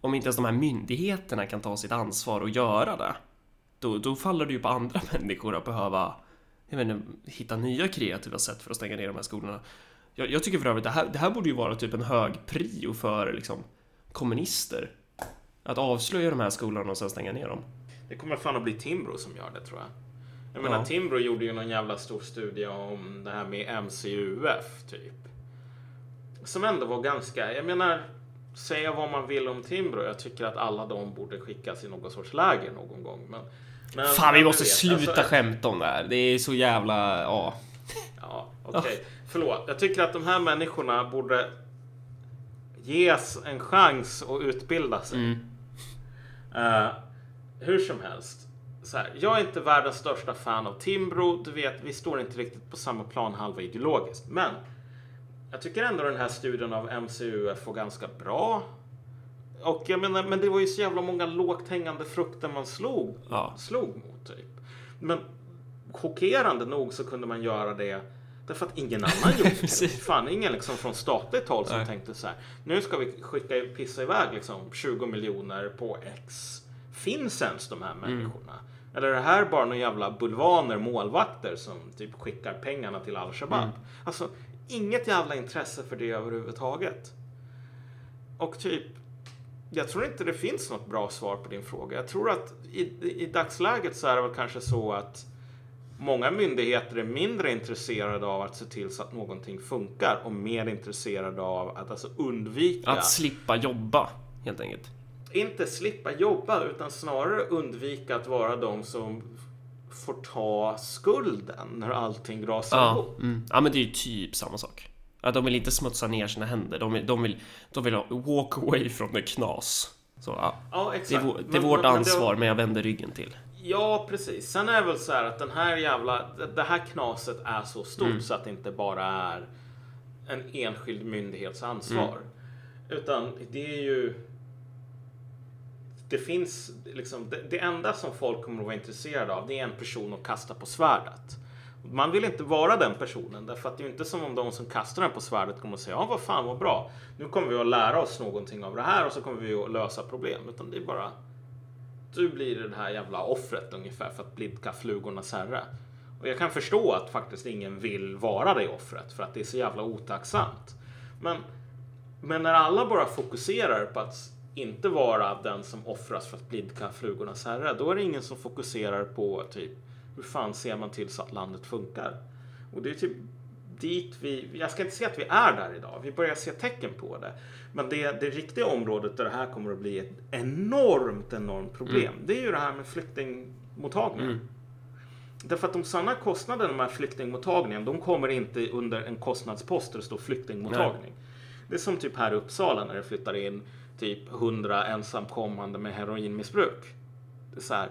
om inte ens de här myndigheterna kan ta sitt ansvar och göra det, då, då faller det ju på andra [LAUGHS] människor att behöva jag vet inte, hitta nya kreativa sätt för att stänga ner de här skolorna. Jag, jag tycker för övrigt det här, det här borde ju vara typ en hög prio för liksom kommunister. Att avslöja de här skolorna och sen stänga ner dem. Det kommer fan att bli Timbro som gör det tror jag. Jag menar Ja. Timbro gjorde ju någon jävla stor studie om det här med MCUF typ. Som ändå var ganska, jag menar, säga vad man vill om Timbro. Jag tycker att alla de borde skickas i någon sorts läger någon gång. Men, men, Fan, vi måste sluta alltså- skämta om det här. Det är så jävla... Ja. Ja, okej. Förlåt. Jag tycker att de här människorna borde ges en chans att utbilda sig. Mm. Eh, hur som helst. Så här, jag är inte världens största fan av Timbro. Du vet, vi står inte riktigt på samma plan halva ideologiskt. Men jag tycker ändå den här studien av MCUF var ganska bra. Och jag menar, men det var ju så jävla många lågt hängande frukter man slog, Ja. slog mot. Typ. Men chockerande nog så kunde man göra det därför att ingen annan gjorde det. [LAUGHS] Fan, ingen liksom från statligt håll som Nej. tänkte så här. Nu ska vi skicka pissa iväg liksom 20 miljoner på X. Finns ens de här människorna? Eller är det här bara några jävla bulvaner, målvakter som typ skickar pengarna till Al-Shabaab? Alltså, inget jävla intresse för det överhuvudtaget. Och typ, jag tror inte det finns något bra svar på din fråga. Jag tror att i, i dagsläget så är det väl kanske så att många myndigheter är mindre intresserade av att se till så att någonting funkar och mer intresserade av att alltså undvika, Att slippa jobba, helt enkelt. inte slippa jobba utan snarare undvika att vara de som får ta skulden när allting rasar Ja, ihop. mm. ja, men det är ju typ samma sak. Ja, de vill inte smutsa ner sina händer. De vill, de vill, de vill ha walk away from the knas. Så, ja. Ja, Det är, exakt. det är vårt men- men ansvar, men jag vänder ryggen till. Ja, precis. Sen är det väl så här att den här jävla, det- här knaset är så stort Mm. så att det inte bara är en enskild myndighets ansvar. Mm. Utan det är ju... Det finns liksom, det, det enda som folk kommer att vara intresserade av det är en person att kasta på svärdet. Man vill inte vara den personen därför att det är ju inte som om de som kastar den på svärdet kommer att säga ja vad fan vad bra. Nu kommer vi att lära oss någonting av det här och så kommer vi att lösa problem. Utan det är bara du blir det här jävla offret ungefär för att blidka flugornas herre. Och jag kan förstå att faktiskt ingen vill vara det offret för att det är så jävla otacksamt. Men, men när alla bara fokuserar på att inte vara den som offras för att blidka flugornas herre, då är det ingen som fokuserar på typ hur fan ser man till så att landet funkar? Och det är typ dit vi, jag ska inte säga att vi är där idag, vi börjar se tecken på det. Men det, det riktiga området där det här kommer att bli ett enormt, enormt problem, det är ju det här med flyktingmottagningen. Därför att de sanna kostnaderna med flyktingmottagningen, de kommer inte under en kostnadspost där det står flyktingmottagning. Det är som typ här i Uppsala när det flyttar in typ 100 ensamkommande med heroinmissbruk. Det är så här.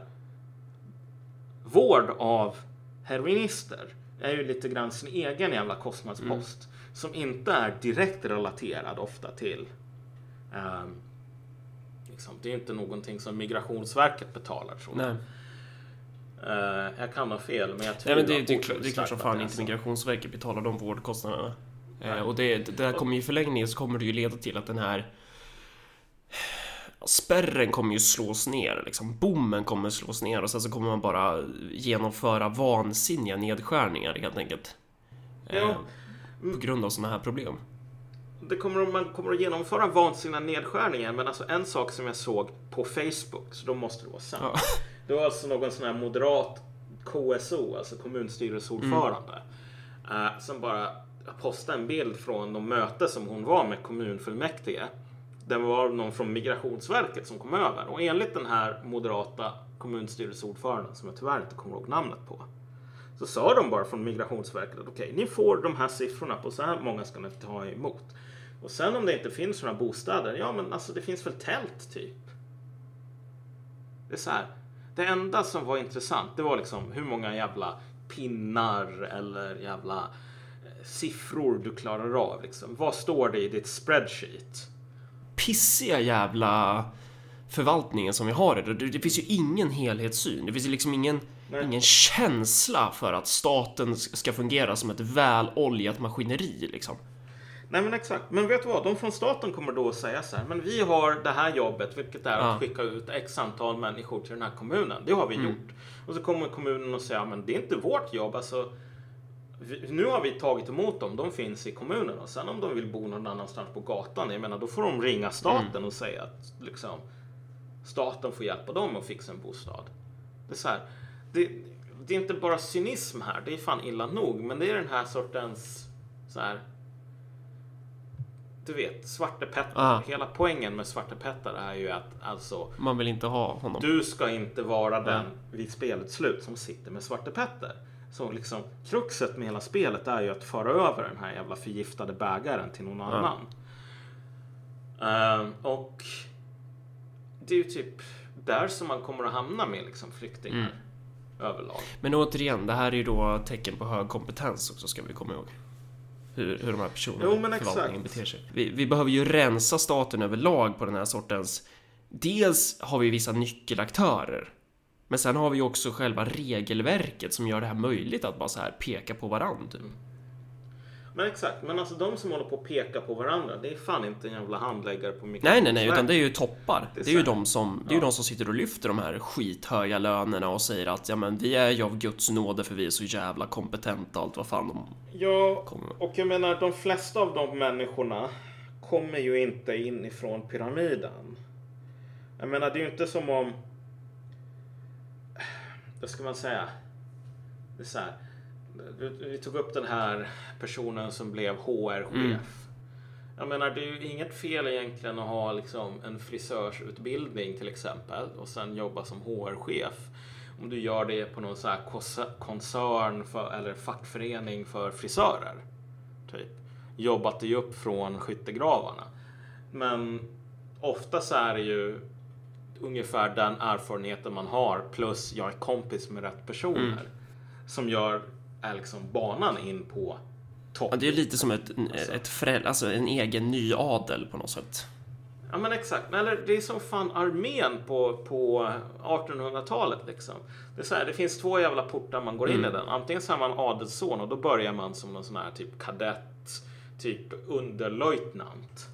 Vård av heroinister är ju lite grann sin egen jävla kostnadspost som inte är direkt relaterad ofta till ehm, liksom, det är inte någonting som Migrationsverket betalar tror jag. Nej, Eh, jag kan ha fel, men jag Nej tror men det, att det, klart, det är klart som fan inte läsa. Migrationsverket betalar de vårdkostnaderna. Nej. Eh, och det, det där kommer ju i förlängningen så kommer det ju leda till att den här Spärren kommer ju slås ner, liksom. bommen kommer slås ner och sen så kommer man bara genomföra vansinniga nedskärningar helt enkelt. Eh, Ja. På grund av sådana här problem. Det kommer, man kommer att genomföra vansinniga nedskärningar, men alltså en sak som jag såg på Facebook, så då måste det vara sant. Ja. [LAUGHS] Det var alltså någon sån här moderat KSO, alltså kommunstyrelseordförande, eh, som bara postade en bild från de möte som hon var med kommunfullmäktige. Det var någon från Migrationsverket som kom över och enligt den här moderata kommunstyrelseordföranden, som jag tyvärr inte kommer ihåg namnet på, så sa de bara från Migrationsverket att okej, ni får de här siffrorna på så här många ska ni ta emot. Och sen om det inte finns några bostäder, ja men alltså det finns väl tält typ. Det är så här. Det enda som var intressant, det var liksom hur många jävla pinnar eller jävla eh, siffror du klarar av. Liksom. Vad står det i ditt spreadsheet? Pissiga jävla förvaltningen som vi har idag. Det, det finns ju ingen helhetssyn. Det finns ju liksom ingen, Nej. ingen känsla för att staten ska fungera som ett väloljat maskineri liksom. Nej men exakt. Men vet du vad? De från staten kommer då att säga så här. Men vi har det här jobbet, vilket är Ja. att skicka ut x antal människor till den här kommunen. Det har vi gjort. Och så kommer kommunen och säger, men det är inte vårt jobb. Alltså, nu har vi tagit emot dem. De finns i kommunen. Och sen om de vill bo någon annanstans på gatan, jag menar, då får de ringa staten och säga att liksom, staten får hjälpa dem att fixa en bostad. Det är så här. Det, det är inte bara cynism här. Det är fan illa nog. Men det är den här sortens så här du vet, Svarte Petter. Ah. Hela poängen med Svarte Petter är ju att alltså, Man vill inte ha honom. du ska inte vara den vid spelets slut som sitter med Svarte Petter. Så liksom, kruxet med hela spelet är ju att föra över den här jävla förgiftade bägaren till någon annan. Ehm, och det är ju typ där som man kommer att hamna med liksom flyktingar överlag. Men återigen, det här är ju då tecken på hög kompetens också ska vi komma ihåg. Hur, hur de här personerna Jo, i men förvaltningen beter sig. Vi, vi behöver ju rensa staten överlag på den här sortens... Dels har vi vissa nyckelaktörer. Men sen har vi ju också själva regelverket som gör det här möjligt att bara så här peka på varandra. Typ. Men exakt, men alltså de som håller på att peka på varandra, det är fan inte en jävla handläggare på Nej, nej, nej, utan det är ju toppar. Det är Det är ju de som, det är Ja. de som sitter och lyfter de här skithöga lönerna och säger att ja, men vi är ju av Guds nåde för vi är så jävla kompetenta och allt vad fan de Ja, kommer. och jag menar de flesta av de människorna kommer ju inte inifrån pyramiden. Jag menar det är ju inte som om... Vad ska man säga? Det är så här. Vi tog upp den här personen som blev HR-chef. Mm. Jag menar det är ju inget fel egentligen att ha liksom en frisörsutbildning till exempel och sen jobba som HR-chef. om du gör det på någon så här koncern för, eller fackförening för frisörer. Typ. Jobbat dig upp från skyttegravarna. Men ofta så är det ju ungefär den erfarenheten man har plus jag är kompis med rätt personer. Som gör är liksom banan in på topp. Ja, det är lite som ett, ett föräldra, alltså en egen ny adel på något sätt. Ja men exakt. Eller det är som fan armén på, på 1800-talet liksom. Det, är så här, det finns två jävla portar man går in i den. Antingen så är man adelsson och då börjar man som någon sån här typ kadett, typ underlöjtnant.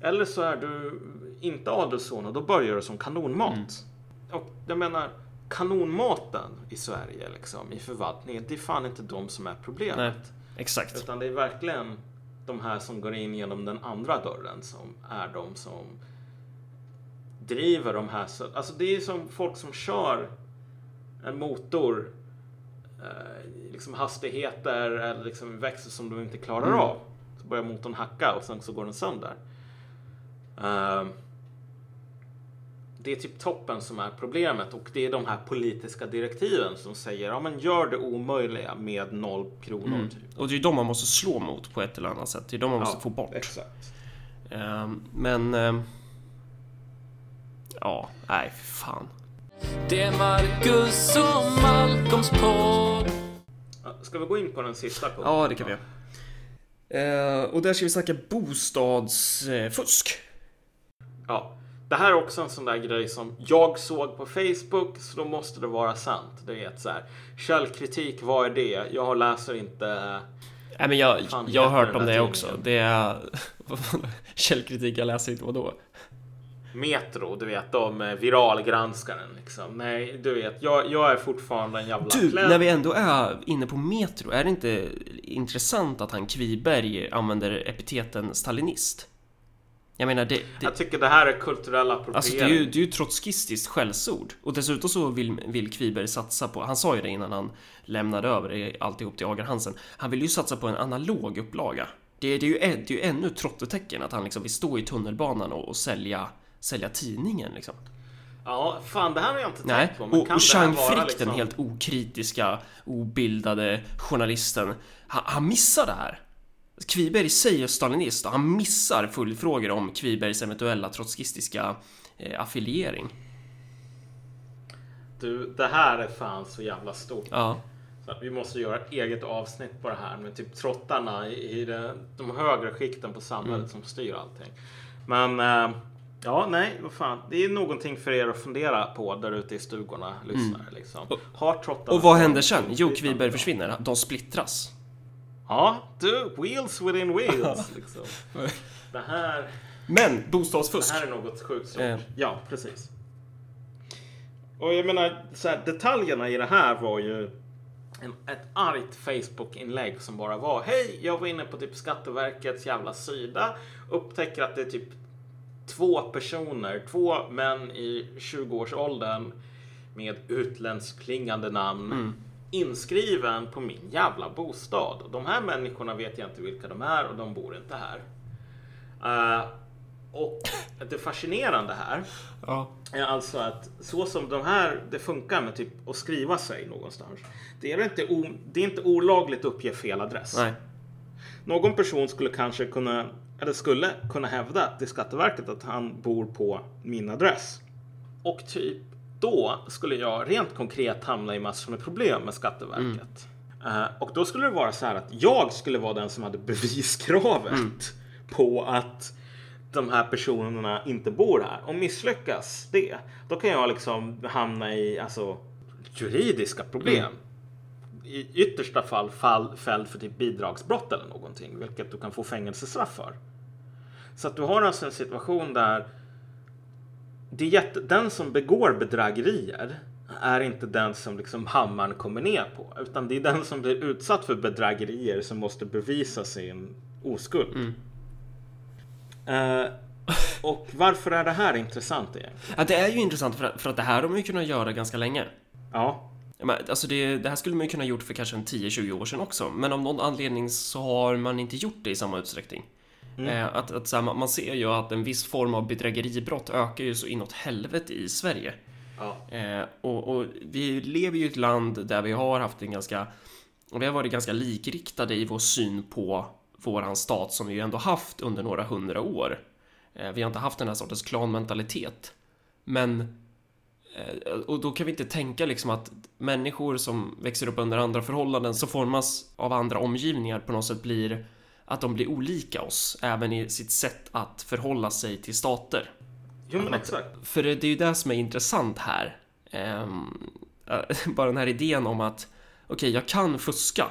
Eller så är du inte adelsson och då börjar du som kanonmat. Och jag menar, kanonmaten i Sverige liksom, i förvaltningen, det är fan inte de som är problemet. Nej, exakt. Utan det är verkligen de här som går in genom den andra dörren som är de som driver de här. så- Alltså det är som folk som kör en motor eh, liksom hastigheter eller liksom växel som de inte klarar Mm. av. Så börjar motorn hacka och sen så går den sönder. Eh, det är typ toppen som är problemet och det är de här politiska direktiven som säger ja men gör det omöjliga med noll kronor. Typ. Och det är de man måste slå mot på ett eller annat sätt. Det är de man måste få bort. Exakt. Ehm, men... ehm, ja, nej fan. Det är Marcus och Malcolms podd. Ska vi gå in på den sista punkten? Ja, det kan vi göra. Och där ska vi snacka bostadsfusk. Ja. Det här är också en sån där grej som jag såg på Facebook så då måste det vara sant. Det är ett så här källkritik, vad är det? Jag läser inte Nej, men jag, jag har hört om det också. Det är... [LAUGHS] Källkritik, jag läser inte vadå? Metro, du vet, de eh, viralgranskaren liksom. Nej, du vet, jag, jag är fortfarande en jävla Du, kläm. när vi ändå är inne på Metro, är det inte intressant att han Kviberg använder epiteten stalinist? Jag menar, det, det, Jag tycker det här är kulturell appropriering. alltså det är ju, det är ju trotskistiskt skällsord. Och dessutom så vill, vill Kviberg satsa på, han sa ju det innan han lämnade över alltihop till Agar Hansen. Han vill ju satsa på en analog upplaga. Det, det, är, ju, det är ju ännu ett trottetecken att han liksom vill stå i tunnelbanan och, och sälja, sälja tidningen liksom. Ja, fan det här har jag inte Nej, tänkt på. men och, kan och Chang Frick, liksom- den helt okritiska, obildade journalisten, han, han missar det här. Kviberg säger stalinist och han missar fullfrågor om Kvibergs eventuella trotskistiska eh, affiliering. Du, det här är fan så jävla stort. Ja, Så vi måste göra ett eget avsnitt på det här med typ trottarna i, i det, de högre skikten på samhället Mm. som styr allting. Men eh, ja, nej, vad fan. Det är någonting för er att fundera på där ute i stugorna, lyssnare. Liksom. Har trottarna Mm. och vad händer sen? Jo? Kviberg försvinner. De splittras. Ja, du, wheels within wheels. [LAUGHS] liksom. Det här, Men det bostadsfusk. här är något sjukt stort. Eh. Ja, precis. Och jag menar, så här, detaljerna i det här var ju en, ett argt Facebook-inlägg som bara var Hej, jag var inne på typ Skatteverkets jävla sida. Upptäcker att det är typ två personer, två män i 20-årsåldern med utländskt klingande namn inskriven på min jävla bostad. De här människorna vet jag inte vilka de är och de bor inte här. Eh, och det fascinerande här Ja. är alltså att så som de här, det funkar med typ att skriva sig någonstans. Det är inte, o, det är inte olagligt att uppge fel adress. Nej. Någon person skulle kanske kunna, eller skulle kunna hävda till Skatteverket att han bor på min adress. Och typ då skulle jag rent konkret hamna i massor med problem med Skatteverket. Eh, och då skulle det vara så här att jag skulle vara den som hade beviskravet på att de här personerna inte bor här. Och misslyckas det, då kan jag liksom hamna i alltså, juridiska problem. I yttersta fall, fall fälld för typ bidragsbrott eller någonting, vilket du kan få fängelsestraff för. Så att du har alltså en situation där det är jätte, den som begår bedrägerier är inte den som liksom hammaren kommer ner på, utan det är den som blir utsatt för bedrägerier som måste bevisa sin oskuld. Eh, och varför är det här intressant egentligen? Ja, det är ju intressant för att, för att det här har man ju kunnat göra ganska länge. Ja, Ja, men, Alltså det, det här skulle man ju kunna gjort för kanske en 10-20 år sedan också, men av någon anledning så har man inte gjort det i samma utsträckning. Eh, att, att, här, man man ser ju att en viss form av bedrägeribrott ökar ju så inåt helvete i Sverige. Ja. Eh, och, och vi lever ju i ett land där vi har haft en ganska, och vi har varit ganska likriktade i vår syn på våran stat som vi ju ändå haft under några hundra år. Eh, vi har inte haft den här sortens klanmentalitet. Men eh, och då kan vi inte tänka liksom att människor som växer upp under andra förhållanden som formas av andra omgivningar på något sätt blir att de blir olika oss även i sitt sätt att förhålla sig till stater. Jo men exakt. För det är ju det som är intressant här. Ehm, äh, [LAUGHS] bara den här idén om att okej, jag kan fuska.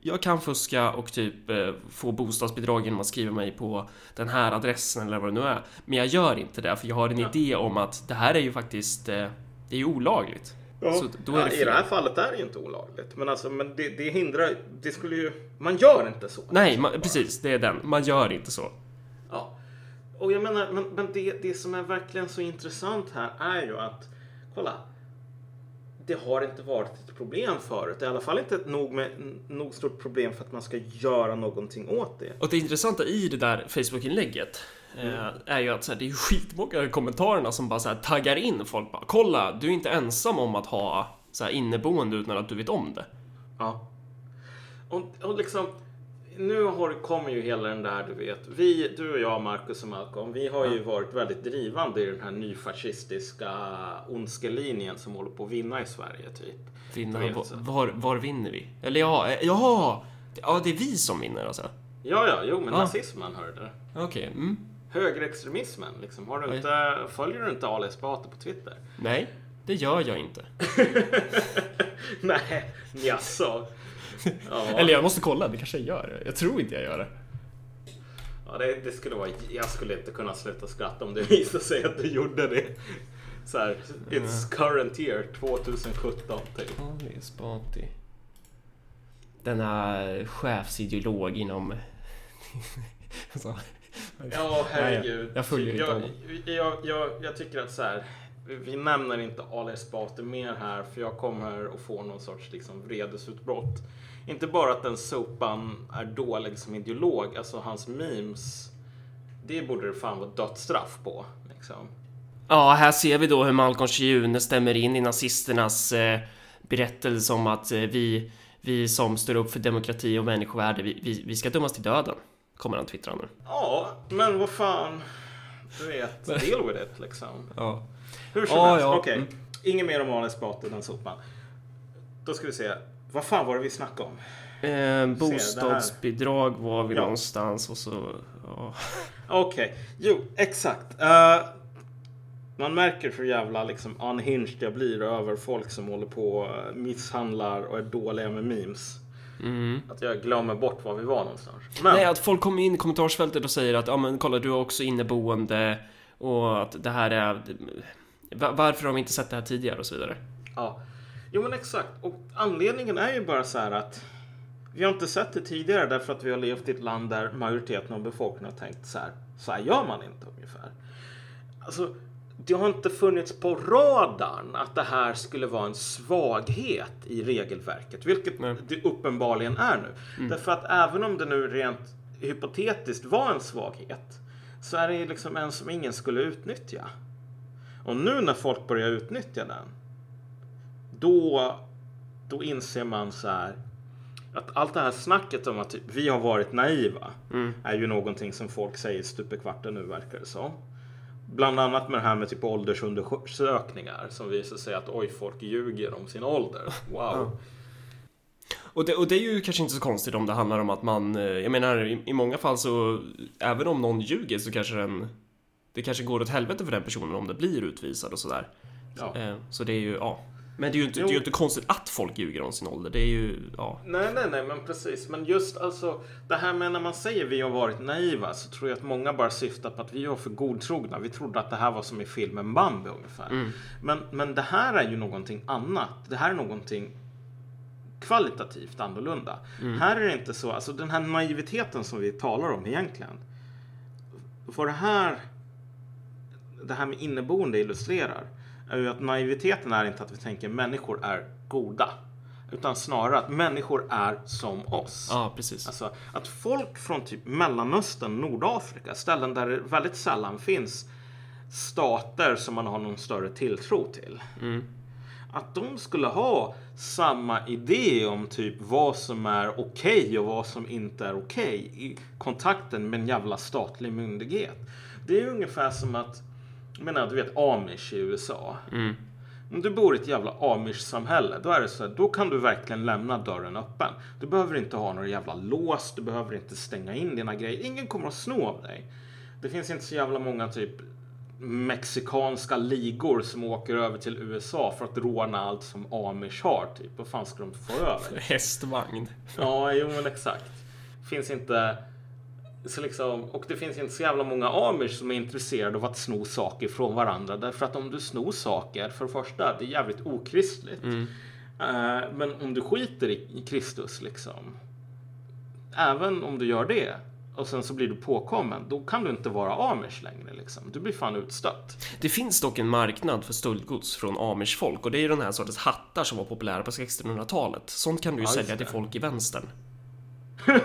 Jag kan fuska och typ eh, få bostadsbidrag genom att skriva mig på den här adressen eller vad det nu är. Men jag gör inte det för jag har en Ja. idé om att det här är ju faktiskt, eh, det är ju olagligt. Så då är det I det här fel. fallet är det ju inte olagligt. Men alltså, men det, det hindrar Det skulle ju... Man gör inte så. Nej, man, precis, det är den. Man gör inte så. Ja. Och jag menar, men, men det, det som är verkligen så intressant här är ju att, kolla. Det har inte varit ett problem förut. I alla fall inte ett nog, med, nog stort problem för att man ska göra någonting åt det. Och det intressanta i det där Facebook-inlägget eh, är ju att så här, det är skitmånga i kommentarerna som bara så här, taggar in folk bara Kolla, du är inte ensam om att ha så här, inneboende utan att du vet om det. Ja. Och, och liksom, nu har, kommer ju hela den där, du vet, vi, du och jag, Marcus och Malcolm, vi har ju varit väldigt drivande i den här nyfascistiska ondskelinjen som håller på att vinna i Sverige, typ. Vinna, var, var, vinner vi? Eller ja, eh, ja, ja, det är vi som vinner alltså. Ja, ja, jo, men Ja. nazismen, hörde du. Okej, mm. Högerextremismen, liksom. Har du inte, följer du inte Ali Esbati på Twitter? Nej, det gör jag inte. [LAUGHS] Nej, jaså? Ja, Eller jag måste kolla, det kanske jag gör. Jag tror inte jag gör det. ja det, det skulle vara, jag skulle inte kunna sluta skratta om det visade sig att du gjorde det. Så här, it's current year 2017 typ. Ali Esbati. Denna chefsideolog inom... [LAUGHS] alltså, Ja, herregud. jag följer inte jag, jag, jag, jag tycker att så här, vi- nämner inte Ali Esbati mer här för jag kommer att få någon sorts liksom vredesutbrott. Inte bara att den sopan är dålig som ideolog, alltså hans memes. Det borde det fan vara dödsstraff på. Liksom. Ja, här ser vi då hur Malcolm Schiune stämmer in i nazisternas eh, berättelse om att eh, vi, vi som står upp för demokrati och människovärde, vi, vi, vi ska dömas till döden. Kommer han twittra nu. Ja, men vad fan. Du vet, deal with it liksom. Ja. Hur som Ja, helst, ja. okej. Mm. Inget mer om Ali Esbati, den sopan. Då ska vi se. Vad fan var det vi snackade om? Eh, bostadsbidrag var vi Ja. någonstans och så... Ja. Okej, jo exakt. Eh, man märker hur jävla liksom unhinged jag blir över folk som håller på och misshandlar och är dåliga med memes. Att jag glömmer bort var vi var någonstans. Men, Nej, att folk kommer in i kommentarsfältet och säger att ja men kolla du har också inneboende och att det här är... Va- Varför har vi inte sett det här tidigare och så vidare? ja. Jo men exakt. Och anledningen är ju bara så här att vi har inte sett det tidigare därför att vi har levt i ett land där majoriteten av befolkningen har tänkt så här. Så här gör man inte ungefär. Alltså, det har inte funnits på radarn att det här skulle vara en svaghet i regelverket, vilket Nej. det uppenbarligen är nu. Därför att även om det nu rent hypotetiskt var en svaghet så är det liksom en som ingen skulle utnyttja. Och nu när folk börjar utnyttja den, då, då inser man så här att allt det här snacket om att typ, vi har varit naiva är ju någonting som folk säger stup i kvarten nu verkar det som. Bland annat med det här med typ åldersundersökningar som visar sig att oj, folk ljuger om sin ålder. Wow. Och det, och det är ju kanske inte så konstigt om det handlar om att man, eh, jag menar i, i många fall så, även om någon ljuger så kanske den, det kanske går åt helvete för den personen om det blir utvisad och sådär. Ja. Eh, Så det är ju, ja. Men det är ju inte, Jo. det är ju inte konstigt att folk ljuger om sin ålder. Det är ju, ja. Nej, nej, nej, men precis. Men just alltså det här med när man säger vi har varit naiva så tror jag att många bara syftar på att vi var för godtrogna. Vi trodde att det här var som i filmen Bambi ungefär. Men, men det här är ju någonting annat. Det här är någonting kvalitativt annorlunda. Här är det inte så, alltså den här naiviteten som vi talar om egentligen. Vad det här, det här med inneboende illustrerar är ju att naiviteten är inte att vi tänker människor är goda. Utan snarare att människor är som oss. Ja, precis. Alltså att folk från typ Mellanöstern, Nordafrika, ställen där det väldigt sällan finns stater som man har någon större tilltro till. Att de skulle ha samma idé om typ vad som är okej och vad som inte är okej i kontakten med en jävla statlig myndighet. Det är ungefär som att, jag menar du vet amish i USA. Om du bor i ett jävla amish-samhälle, då är det så här, då kan du verkligen lämna dörren öppen. Du behöver inte ha några jävla lås, du behöver inte stänga in dina grejer. Ingen kommer att sno av dig. Det finns inte så jävla många typ mexikanska ligor som åker över till USA för att råna allt som amish har. Typ. Vad fan ska de få över? [LAUGHS] Hästvagn. Ja, jo men exakt. Finns inte... Så liksom, och det finns inte så jävla många amish som är intresserade av att sno saker från varandra. Därför att om du snor saker, för det första, det är jävligt okristligt. Eh, men om du skiter i, Kristus liksom. Även om du gör det och sen så blir du påkommen, då kan du inte vara amish längre liksom. Du blir fan utstött. Det finns dock en marknad för stöldgods från amish-folk och det är ju den här sortens hattar som var populära på 1600-talet. Sånt kan du ju Ja, sälja till folk i vänstern. [LAUGHS]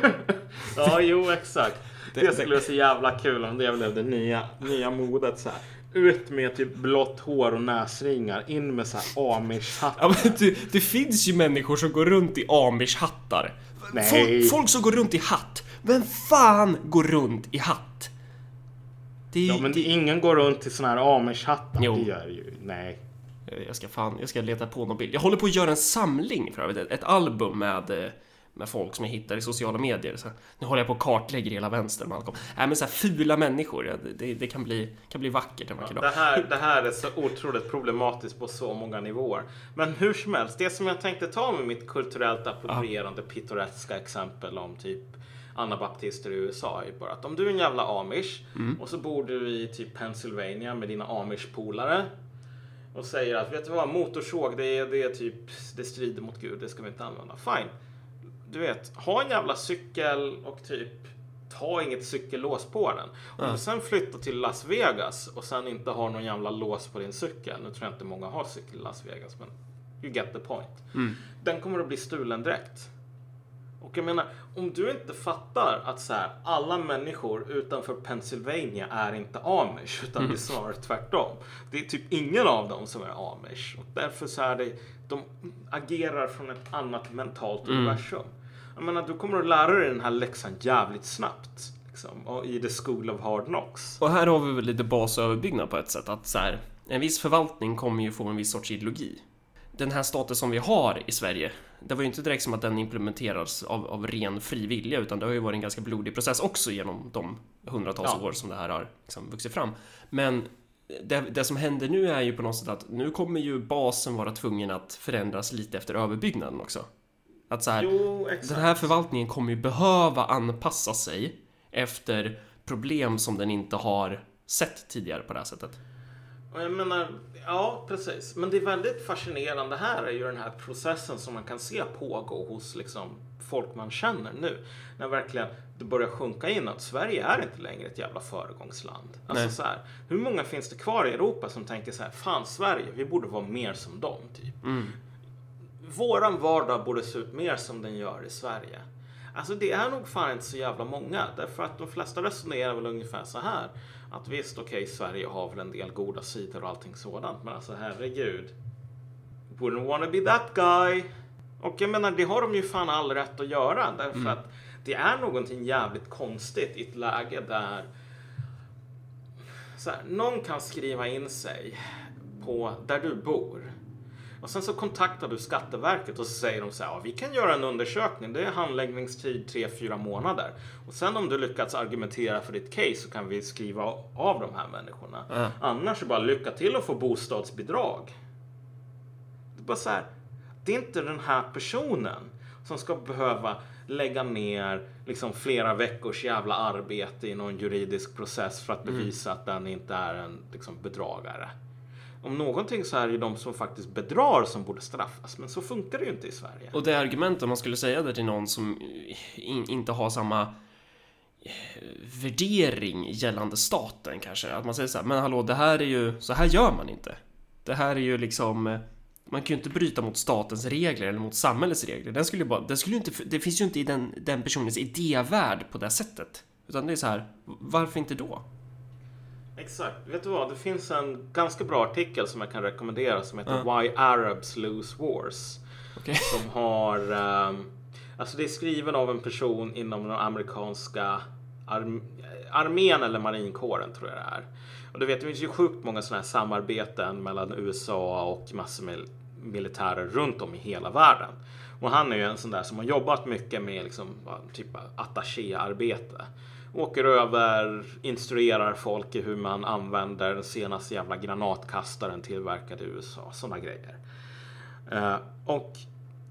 Ja, jo exakt. Det, Det- skulle vara så jävla kul om det blev det nya, nya modet så här. Ut med typ blått hår och näsringar, in med så här amish-hattar. Ja, det, det finns ju människor som går runt i amish-hattar. Folk, folk som går runt i hatt. Vem fan går runt i hatt? Det. Ja, men det, ingen går runt i såna här amish-hattar. Jo. Det gör ju, nej. jag ska fan, jag ska leta på någon bild. Jag håller på att göra en samling för övrigt, ett, ett album med, eh, med folk som jag hittar i sociala medier. Så nu håller jag på att kartlägga hela vänstern. Malcolm. Nej, men så här fula människor, ja, det, det, kan, bli, kan bli vackert en vacker dag. Det här, det här är så otroligt problematiskt på så många nivåer. Men hur som helst, det som jag tänkte ta med mitt kulturellt approprierande pittoreska exempel om typ anabaptister i USA är bara att om du är en jävla amish och så bor du i typ Pennsylvania med dina amish-polare och säger att vet du vad, motorsåg det är, det är typ, det strider mot Gud, det ska vi inte använda. Fine. Du vet, ha en jävla cykel och typ ta inget cykellås på den. Om du sen flyttar till Las Vegas och sen inte har någon jävla lås på din cykel. Nu tror jag inte många har cykel i Las Vegas, men you get the point. Den kommer att bli stulen direkt. Och jag menar, om du inte fattar att så här, alla människor utanför Pennsylvania är inte amish, utan det är snarare tvärtom. Det är typ ingen av dem som är amish. Och därför så är det, de agerar från ett annat mentalt universum. Jag menar, du kommer att lära dig den här läxan jävligt snabbt. Liksom, i the school of hard knocks. Och här har vi väl lite basöverbyggnad på ett sätt att så här, en viss förvaltning kommer ju få en viss sorts ideologi. Den här staten som vi har i Sverige, det var ju inte direkt som att den implementerades av, av ren fri vilja utan det har ju varit en ganska blodig process också genom de hundratals Ja. år som det här har liksom vuxit fram. Men det, det som händer nu är ju på något sätt att nu kommer ju basen vara tvungen att förändras lite efter överbyggnaden också. Att så här, Jo, den här förvaltningen kommer ju behöva anpassa sig efter problem som den inte har sett tidigare på det här sättet. Och jag menar, ja precis. Men det är väldigt fascinerande här är ju den här processen som man kan se pågå hos liksom folk man känner nu. När verkligen det börjar sjunka in att Sverige är inte längre ett jävla föregångsland. Alltså Nej. så här, hur många finns det kvar i Europa som tänker så här, fan Sverige, vi borde vara mer som dem typ. Våran vardag borde se ut mer som den gör i Sverige. Alltså det är nog fan inte så jävla många. Därför att de flesta resonerar väl ungefär så här. Att visst, okej, Sverige har väl en del goda sidor och allting sådant. Men alltså herregud. Wouldn't wanna be that guy. Och jag menar, det har de ju fan all rätt att göra. Därför att det är någonting jävligt konstigt i ett läge där så här, någon kan skriva in sig på där du bor. Och sen så kontaktar du Skatteverket och så säger de så här, ja, vi kan göra en undersökning, det är handläggningstid 3-4 månader. Och sen om du lyckats argumentera för ditt case så kan vi skriva av de här människorna. Ja. Annars så bara lycka till att få bostadsbidrag. Det är bara så här, det är inte den här personen som ska behöva lägga ner liksom flera veckors jävla arbete i någon juridisk process för att bevisa att den inte är en liksom, bedragare. Om någonting så är det ju de som faktiskt bedrar som borde straffas, men så funkar det ju inte i Sverige. Och det argumentet man skulle säga det till någon som in, inte har samma eh, värdering gällande staten kanske. Att man säger så här, men hallå, det här är ju, så här gör man inte. Det här är ju liksom, eh, man kan ju inte bryta mot statens regler eller mot samhällets regler. Den skulle ju bara, den skulle ju inte, det finns ju inte i den, den personens idévärld på det sättet. Utan det är så här, varför inte då? Exakt. Vet du vad? Det finns en ganska bra artikel som jag kan rekommendera som heter Ja. Why Arabs Lose Wars. Okej. Som har... ehm, alltså det är skriven av en person inom den amerikanska arm, armén eller marinkåren tror jag det är. Och du vet, det finns ju sjukt många sådana här samarbeten mellan USA och massor med militärer runt om i hela världen. Och han är ju en sån där som har jobbat mycket med liksom, typ attachéarbete. Åker över, instruerar folk i hur man använder den senaste jävla granatkastaren tillverkad i USA. Sådana grejer. Eh, och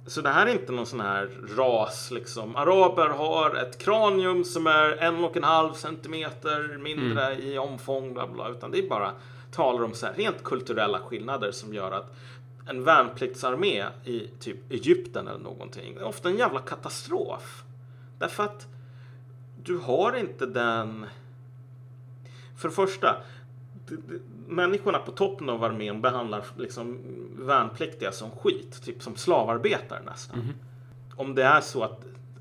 så det här är inte någon sån här ras liksom. Araber har ett kranium som är en och en halv centimeter mindre i omfång, bla bla, utan det är bara talar om så här rent kulturella skillnader som gör att en värnpliktsarmé i typ Egypten eller någonting är ofta en jävla katastrof. Därför att du har inte den... För det första, människorna på toppen av armén behandlar liksom värnpliktiga som skit, typ som slavarbetare nästan. Om det är så att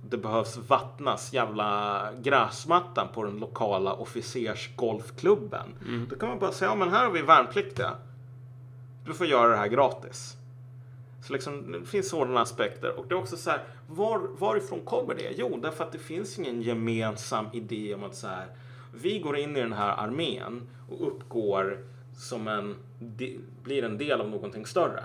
det behövs vattnas jävla gräsmattan på den lokala officersgolfklubben. Då kan man bara säga, ja men här har vi värnpliktiga. Du får göra det här gratis. Så liksom, det finns sådana aspekter. Och det är också så här, var, varifrån kommer det? Jo, därför att det finns ingen gemensam idé om att så här, vi går in i den här armén och uppgår som en, blir en del av någonting större.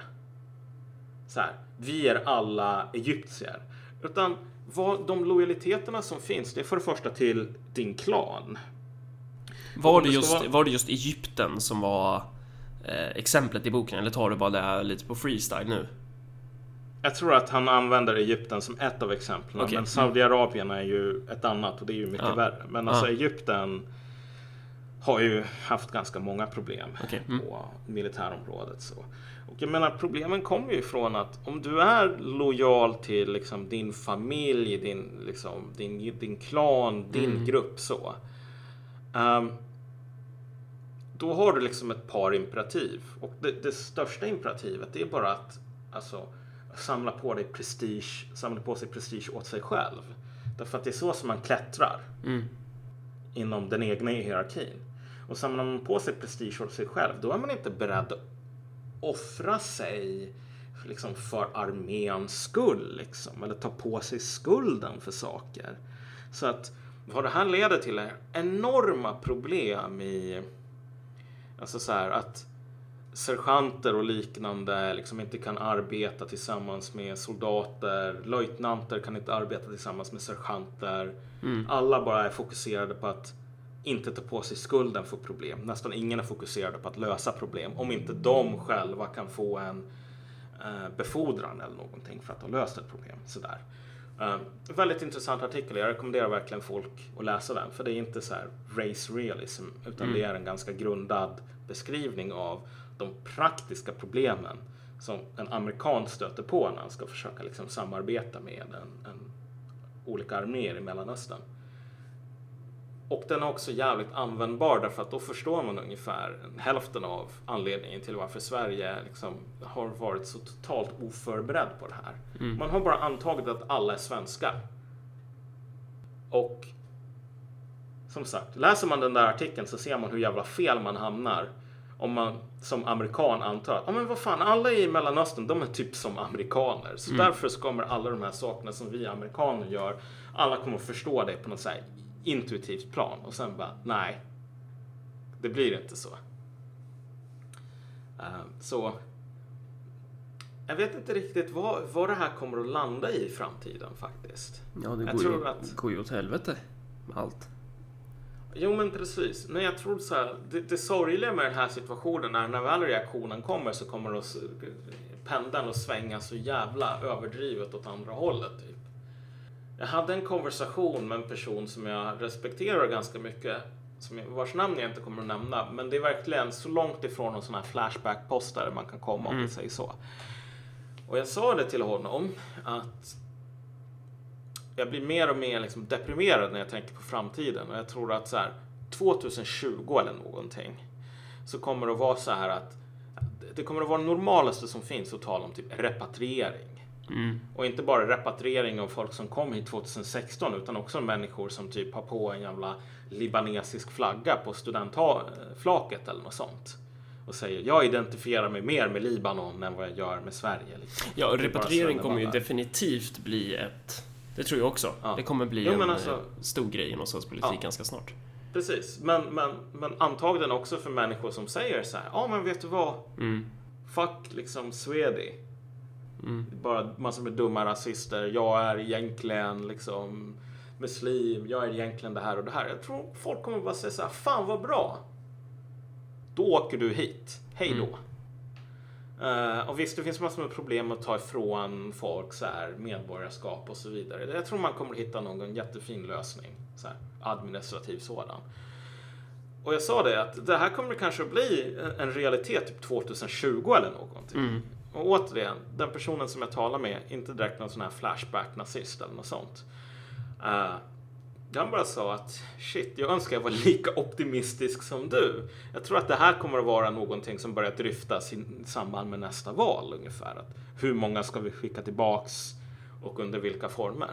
Så här, vi är alla egyptier. Utan vad, de lojaliteterna som finns, det är för det första till din klan. Var det, just, vara- var det just Egypten som var eh, exemplet i boken? Eller tar du bara det lite på freestyle nu? Jag tror att han använder Egypten som ett av exemplen. Okej. Men Saudiarabien är ju ett annat och det är ju mycket Ja. värre. Men alltså Ja. Egypten har ju haft ganska många problem Okej, mm. på militärområdet. Så. Och jag menar problemen kommer ju från att om du är lojal till liksom, din familj, din, liksom, din, din klan, din Mm. grupp så. ehm, då har du liksom ett par imperativ. Och det, det största imperativet är bara att alltså, samla på dig prestige, samla på sig prestige åt sig själv. Därför att det är så som man klättrar Mm. inom den egna hierarkin. Och samlar man på sig prestige åt sig själv, då är man inte beredd att offra sig liksom, för arméns skull. Liksom, eller ta på sig skulden för saker. Så att vad det här leder till är enorma problem i Alltså så här att sergeanter och liknande liksom inte kan arbeta tillsammans med soldater. Löjtnanter kan inte arbeta tillsammans med sergeanter. Alla bara är fokuserade på att inte ta på sig skulden för problem. Nästan ingen är fokuserad på att lösa problem om inte de själva kan få en eh, befordran eller någonting för att ha löst ett problem. Sådär. Eh, väldigt intressant artikel. Jag rekommenderar verkligen folk att läsa den. För det är inte så race realism. Utan det är en ganska grundad beskrivning av de praktiska problemen som en amerikan stöter på när han ska försöka liksom samarbeta med en, en olika arméer i Mellanöstern. Och den är också jävligt användbar därför att då förstår man ungefär hälften av anledningen till varför Sverige liksom har varit så totalt oförberedd på det här. Man har bara antagit att alla är svenskar. Och som sagt, läser man den där artikeln så ser man hur jävla fel man hamnar om man som amerikan antar att ja, men vad fan, alla i Mellanöstern, de är typ som amerikaner. Så därför så kommer alla de här sakerna som vi amerikaner gör, alla kommer att förstå det på något så intuitivt plan. Och sen bara, nej, det blir inte så. Eh, så jag vet inte riktigt vad, vad det här kommer att landa i i framtiden faktiskt. Ja, det Jag går, tror ju, att- går ju åt helvete med allt. Jo men precis. Nej, jag tror så här, det, det sorgliga med den här situationen är när väl reaktionen kommer så kommer det att pendeln att svänga så jävla överdrivet åt andra hållet. Typ. Jag hade en konversation med en person som jag respekterar ganska mycket, som jag, vars namn jag inte kommer att nämna, men det är verkligen så långt ifrån en sån här flashback-postare man kan komma om vi säger så. Och jag sa det till honom att jag blir mer och mer liksom deprimerad när jag tänker på framtiden. Och jag tror att så här, 2020 eller någonting så kommer det att vara så här att det kommer att vara det normalaste som finns att tala om typ repatriering. Och inte bara repatriering av folk som kom hit 2016 utan också människor som typ har på en jävla libanesisk flagga på studentflaket eller något sånt. Och säger jag identifierar mig mer med Libanon än vad jag gör med Sverige. Liksom. Ja, repatriering kommer ju definitivt bli ett... Det tror jag också. Ja. Det kommer bli Jo, en alltså- stor grej inom svensk politik Ja. ganska snart. Precis, men, men, men antagligen också för människor som säger så här. Ja, men vet du vad? Mm. Fuck liksom Swedi. Bara massor med dumma rasister. Jag är egentligen liksom muslim. Jag är egentligen det här och det här. Jag tror folk kommer bara säga så här. Fan vad bra. Då åker du hit. Hej då. Eh, och visst, det finns massor med problem att ta ifrån folk så här, medborgarskap och så vidare. Jag tror man kommer hitta någon jättefin lösning. Så här, administrativ sådan. Och jag sa det att det här kommer kanske att bli en- realitet typ 2020 eller någonting. Och återigen, den personen som jag talar med, inte direkt någon sån här flashback-nazist eller något sånt. Uh, han bara sa att shit, jag önskar jag var [LAUGHS] lika optimistisk som du. Jag tror att det här kommer att vara någonting som börjar dryftas i samband med nästa val ungefär. Att hur många ska vi skicka tillbaks och under vilka former?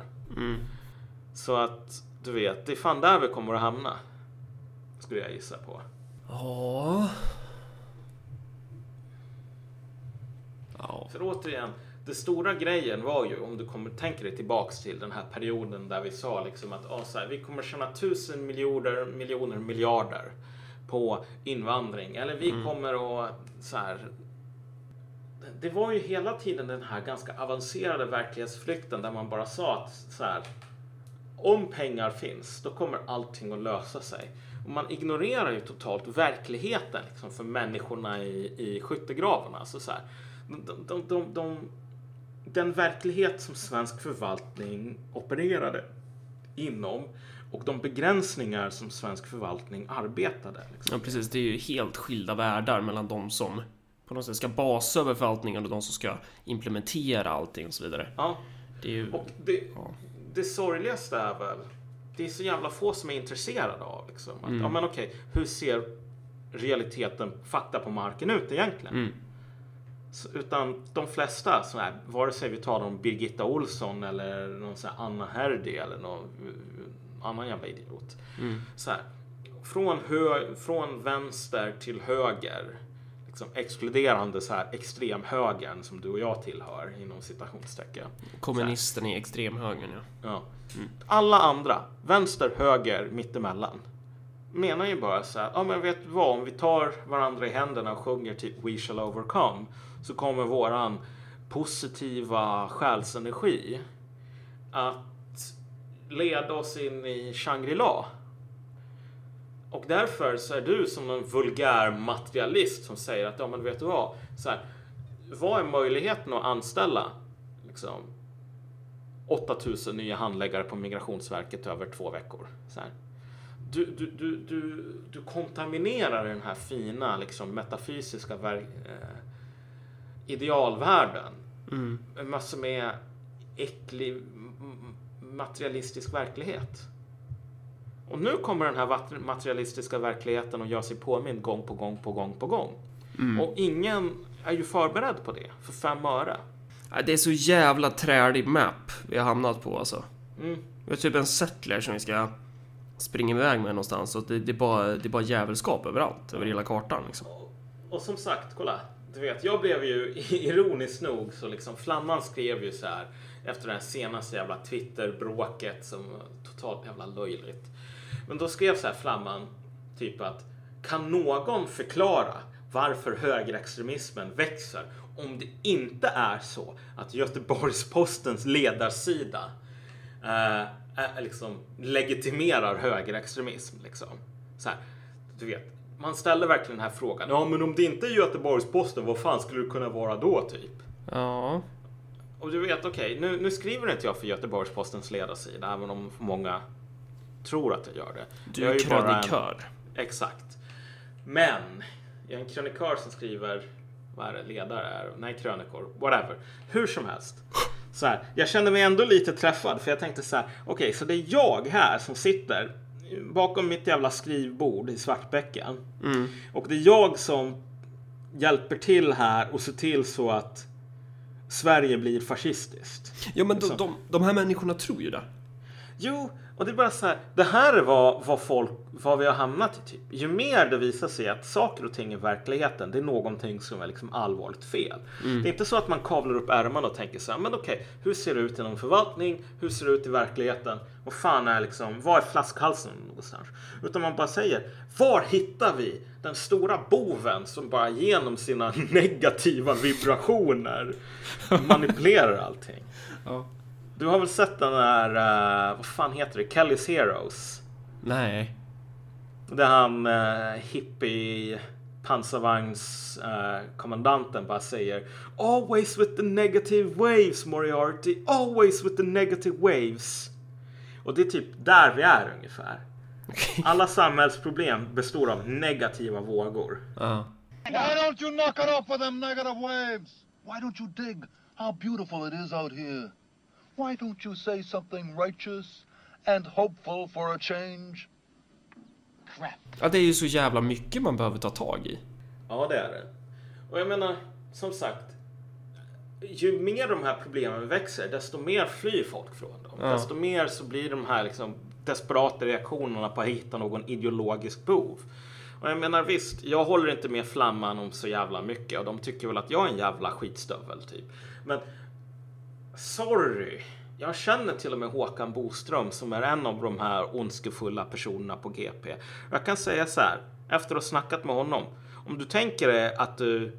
Så att du vet, det är fan där vi kommer att hamna. Skulle jag gissa på. Ja... Ja. För återigen, det stora grejen var ju, om du kommer tänka dig tillbaks till den här perioden där vi sa liksom att ah, här, vi kommer tjäna tusen miljoner, miljoner, miljarder på invandring. Eller vi kommer att så här. Det var ju hela tiden den här ganska avancerade verklighetsflykten där man bara sa att så här, om pengar finns, då kommer allting att lösa sig. Och man ignorerar ju totalt verkligheten liksom, för människorna i, i skyttegravarna. Alltså, så här, de, de, de, de, den verklighet som svensk förvaltning opererade inom och de begränsningar som svensk förvaltning arbetade. Liksom. ja, precis. Det är ju helt skilda världar mellan de som på något sätt ska basa över förvaltningen och de som ska implementera allting och så vidare. Ja, Det är ju... och det, Ja. det sorgligaste är väl, det är så jävla få som är intresserade av liksom. Att, Mm. Ja men okej, hur ser realiteten, fakta på marken ut egentligen? Mm. Utan de flesta, så här, vare sig vi talar om Birgitta Olsson eller någon sån här Anna Herdy eller någon annan jävla idiot. Mm. Så här, från, hö, från vänster till höger, liksom exkluderande så här extremhögern som du och jag tillhör inom citationstecken. Kommunisten i extremhögern, ja. Ja. Alla andra, vänster, höger, mittemellan, menar ju bara så här, ja men vet du vad, om vi tar varandra i händerna och sjunger typ We shall overcome så kommer våran positiva själsenergi att leda oss in i Shangri-La. Och därför så är du som en vulgär materialist som säger att ja men vet du vad, så här, vad är möjligheten att anställa liksom 8000 nya handläggare på Migrationsverket över två veckor. Så här. Du, du, du, du, du kontaminerar den här fina liksom, metafysiska ver- eh, idealvärlden med massor med äcklig materialistisk verklighet. Och nu kommer den här materialistiska verkligheten att göra sig påmind gång på gång på gång på gång. Och ingen är ju förberedd på det för fem öre. Det är så jävla trälig map vi har hamnat på alltså. Mm. Vi har typ en settler som vi ska springa iväg med någonstans och det, det, är, bara, det är bara jävelskap överallt, över hela kartan liksom. Och som sagt, kolla. Du vet, jag blev ju [LAUGHS] ironiskt nog så liksom Flamman skrev ju så här efter det här senaste jävla Twitter-bråket som var totalt jävla löjligt. Men då skrev så här Flamman typ att kan någon förklara varför högerextremismen växer om det inte är så att Göteborgs-Postens ledarsida eh, är liksom legitimerar högerextremism. Liksom. Så här, du vet, man ställer verkligen den här frågan. Ja, men om det inte är Göteborgs-Posten, vad fan skulle det kunna vara då, typ? Ja, Och du vet, okej, nu, nu skriver inte jag för Göteborgs-Postens ledarsida, även om många tror att jag gör det. du är ju bara en- krönikör. Exakt. Men jag är en krönikör som skriver, vad är det, ledare är, nej krönikor, whatever. Hur som helst. Så här, jag kände mig ändå lite träffad för jag tänkte så här, okej, så det är jag här som sitter bakom mitt jävla skrivbord i Svartbäcken. Och det är jag som hjälper till här och ser till så att Sverige blir fascistiskt. Ja, men de, Så. de, de här människorna tror ju det. Jo, och det är bara så här. Det här är vad, vad folk, vad vi har hamnat i. Typ. Ju mer det visar sig att saker och ting i verkligheten, det är någonting som är liksom allvarligt fel. Det är inte så att man kavlar upp ärmarna och tänker så här, men okej, hur ser det ut inom förvaltning? Hur ser det ut i verkligheten? Vad fan är liksom, vad är flaskhalsen någonstans? Utan man bara säger, var hittar vi den stora boven som bara genom sina [LAUGHS] negativa vibrationer manipulerar allting? Ja. Du har väl sett den där, eh, vad fan heter det, Kelly's Heroes? Nej. Där han uh, hippie pansarvagns eh, kommandanten bara säger Always with the negative waves Moriarty, always with the negative waves. Och det är typ där vi är ungefär. Alla samhällsproblem består av negativa vågor. Ja. Why don't you knock it off with them negative waves? Why don't you dig how beautiful it is out here? Why don't you say something righteous and hopeful for a change? Crap. ja, det är ju så jävla mycket man behöver ta tag i. Ja, det är det. Och jag menar, som sagt. Ju mer de här problemen växer, desto mer flyr folk från dem. Ja. Desto mer så blir de här liksom desperata reaktionerna på att hitta någon ideologisk bov. Och jag menar visst, jag håller inte med Flamman om så jävla mycket och de tycker väl att jag är en jävla skitstövel typ. Men sorry. Jag känner till och med Håkan Boström som är en av de här ondskefulla personerna på GP. Jag kan säga så här, efter att ha snackat med honom. Om du tänker dig att du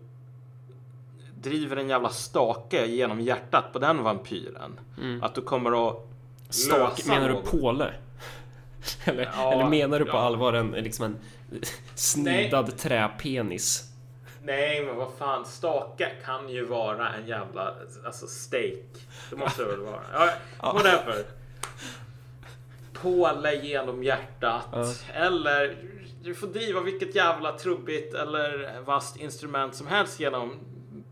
driver en jävla stake genom hjärtat på den vampyren. Att du kommer att Stak, lösa menar du. Påle? [LAUGHS] Eller, Ja, eller menar du på ja. allvar en, liksom en snidad träpenis? Nej, men vad fan. Stake kan ju vara en jävla alltså steak. Det måste det väl vara. Ja, whatever. Påle genom hjärtat. Eller du får driva vilket jävla trubbigt eller vasst instrument som helst genom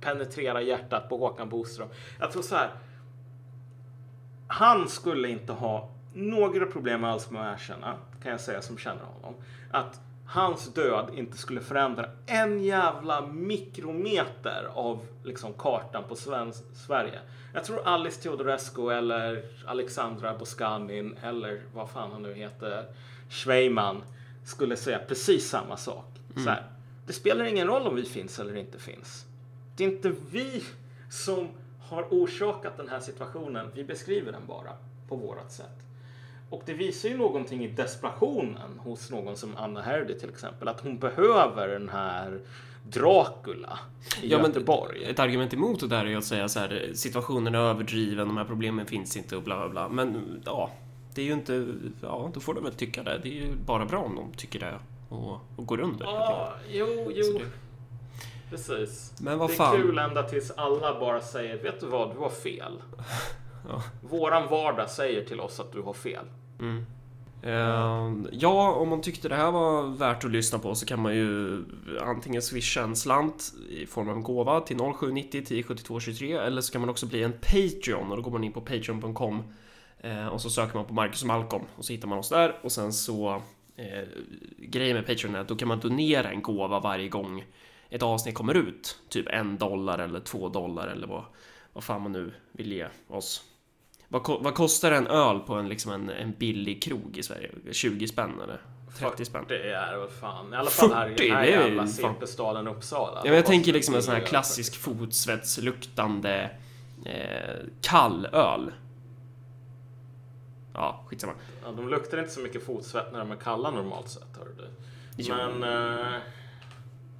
penetrera hjärtat på Håkan Boström. Jag tror så här. Han skulle inte ha några problem alls med att erkänna, kan jag säga som känner honom, att hans död inte skulle förändra en jävla mikrometer av liksom, kartan på Sven- Sverige. Jag tror Alice Teodorescu eller Alexandra Boskanin eller vad fan han nu heter, Schweiman, skulle säga precis samma sak. Så här, det spelar ingen roll om vi finns eller inte finns. Det är inte vi som har orsakat den här situationen. Vi beskriver den bara på vårat sätt. Och det visar ju någonting i desperationen hos någon som Anna Herdy till exempel. Att hon behöver den här Dracula i Ja, men Göteborg. ett argument emot det där är ju att säga så här, situationen är överdriven, de här problemen finns inte och bla bla bla. Men ja, det är ju inte, ja, då får de väl tycka det. Det är ju bara bra om de tycker det och, och går under. Ja, jo, jo. det- Precis. Men vad det är fan. kul ända tills alla bara säger, vet du vad, du har fel. [LAUGHS] Ja. Våran vardag säger till oss att du har fel. Eh, ja, om man tyckte det här var värt att lyssna på så kan man ju antingen swisha en slant i form av en gåva till 0790 1072 23 eller så kan man också bli en Patreon och då går man in på patreon.com uh, eh, och så söker man på Marcus och Malcolm och så hittar man oss där och sen så uh, grejen med Patreon är att då kan man donera en gåva varje gång ett avsnitt kommer ut. Typ en dollar eller två dollar eller vad, vad fan man nu vill ge oss. Vad, vad kostar en öl på en, liksom en, en billig krog i Sverige? 20 spänn eller? 30 spänn? Det är väl fan, i alla fall här i 40, den här jävla CP-staden Uppsala. Ja, men jag tänker liksom en sån här klassisk fotsvetsluktande eh, kall öl. Ja, skitsamma. Ja, de luktar inte så mycket fotsvett när de är kalla normalt sett. Hör du. Men, eh,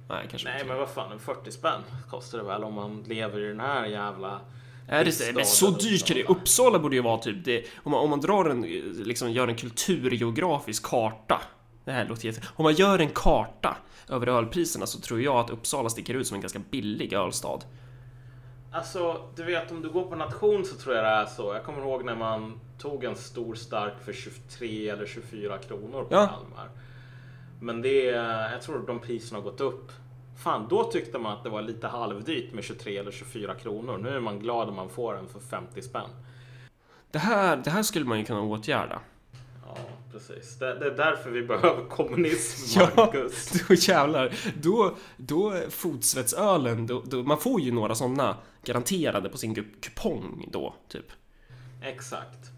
Nej, kanske nej inte. men vad fan, en 40 spänn kostar det väl om man lever i den här jävla... Är det, men så dyrt kan det Uppsala borde ju vara typ det. Om man, om man drar en, liksom gör en kulturgeografisk karta. Det här låter jätte... Om man gör en karta över ölpriserna så tror jag att Uppsala sticker ut som en ganska billig ölstad. Alltså, du vet om du går på nation så tror jag det är så. Jag kommer ihåg när man tog en stor stark för 23 eller 24 kronor på Ja. Kalmar. Men det, jag tror de priserna har gått upp. Fan, då tyckte man att det var lite halvdyrt med 23 eller 24 kronor. Nu är man glad om man får den för 50 spänn. Det här, det här skulle man ju kunna åtgärda. Ja, precis. Det, det är därför vi behöver kommunism, [LAUGHS] Marcus. [LAUGHS] då jävlar. Då, då fotsvetsölen, då, då, man får ju några sådana garanterade på sin kup- kupong då, typ. Exakt.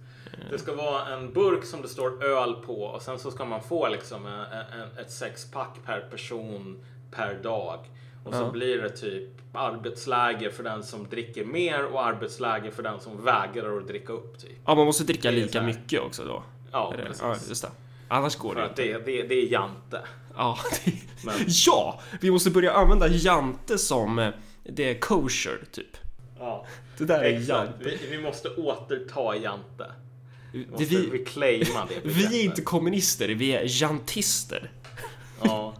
Det ska vara en burk som det står öl på och sen så ska man få liksom en, en, ett sexpack per person per dag. Och så blir det typ arbetsläge för den som dricker mer och arbetsläge för den som vägrar att dricka upp. Typ. Ja, man måste dricka lika mycket också då. Ja, precis. ja just det. Annars går För det inte. det, det, det är jante. Ja, [LAUGHS] det... Men- ja, vi måste börja använda jante som eh, det är kosher, typ. Ja, Det där är jante. Vi, vi måste återta jante. Vi måste vi, reclaima det [LAUGHS] vi är inte kommunister, vi är jantister. Ja.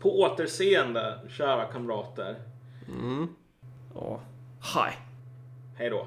På återseende, kära kamrater. Ja. Hej. Hej då.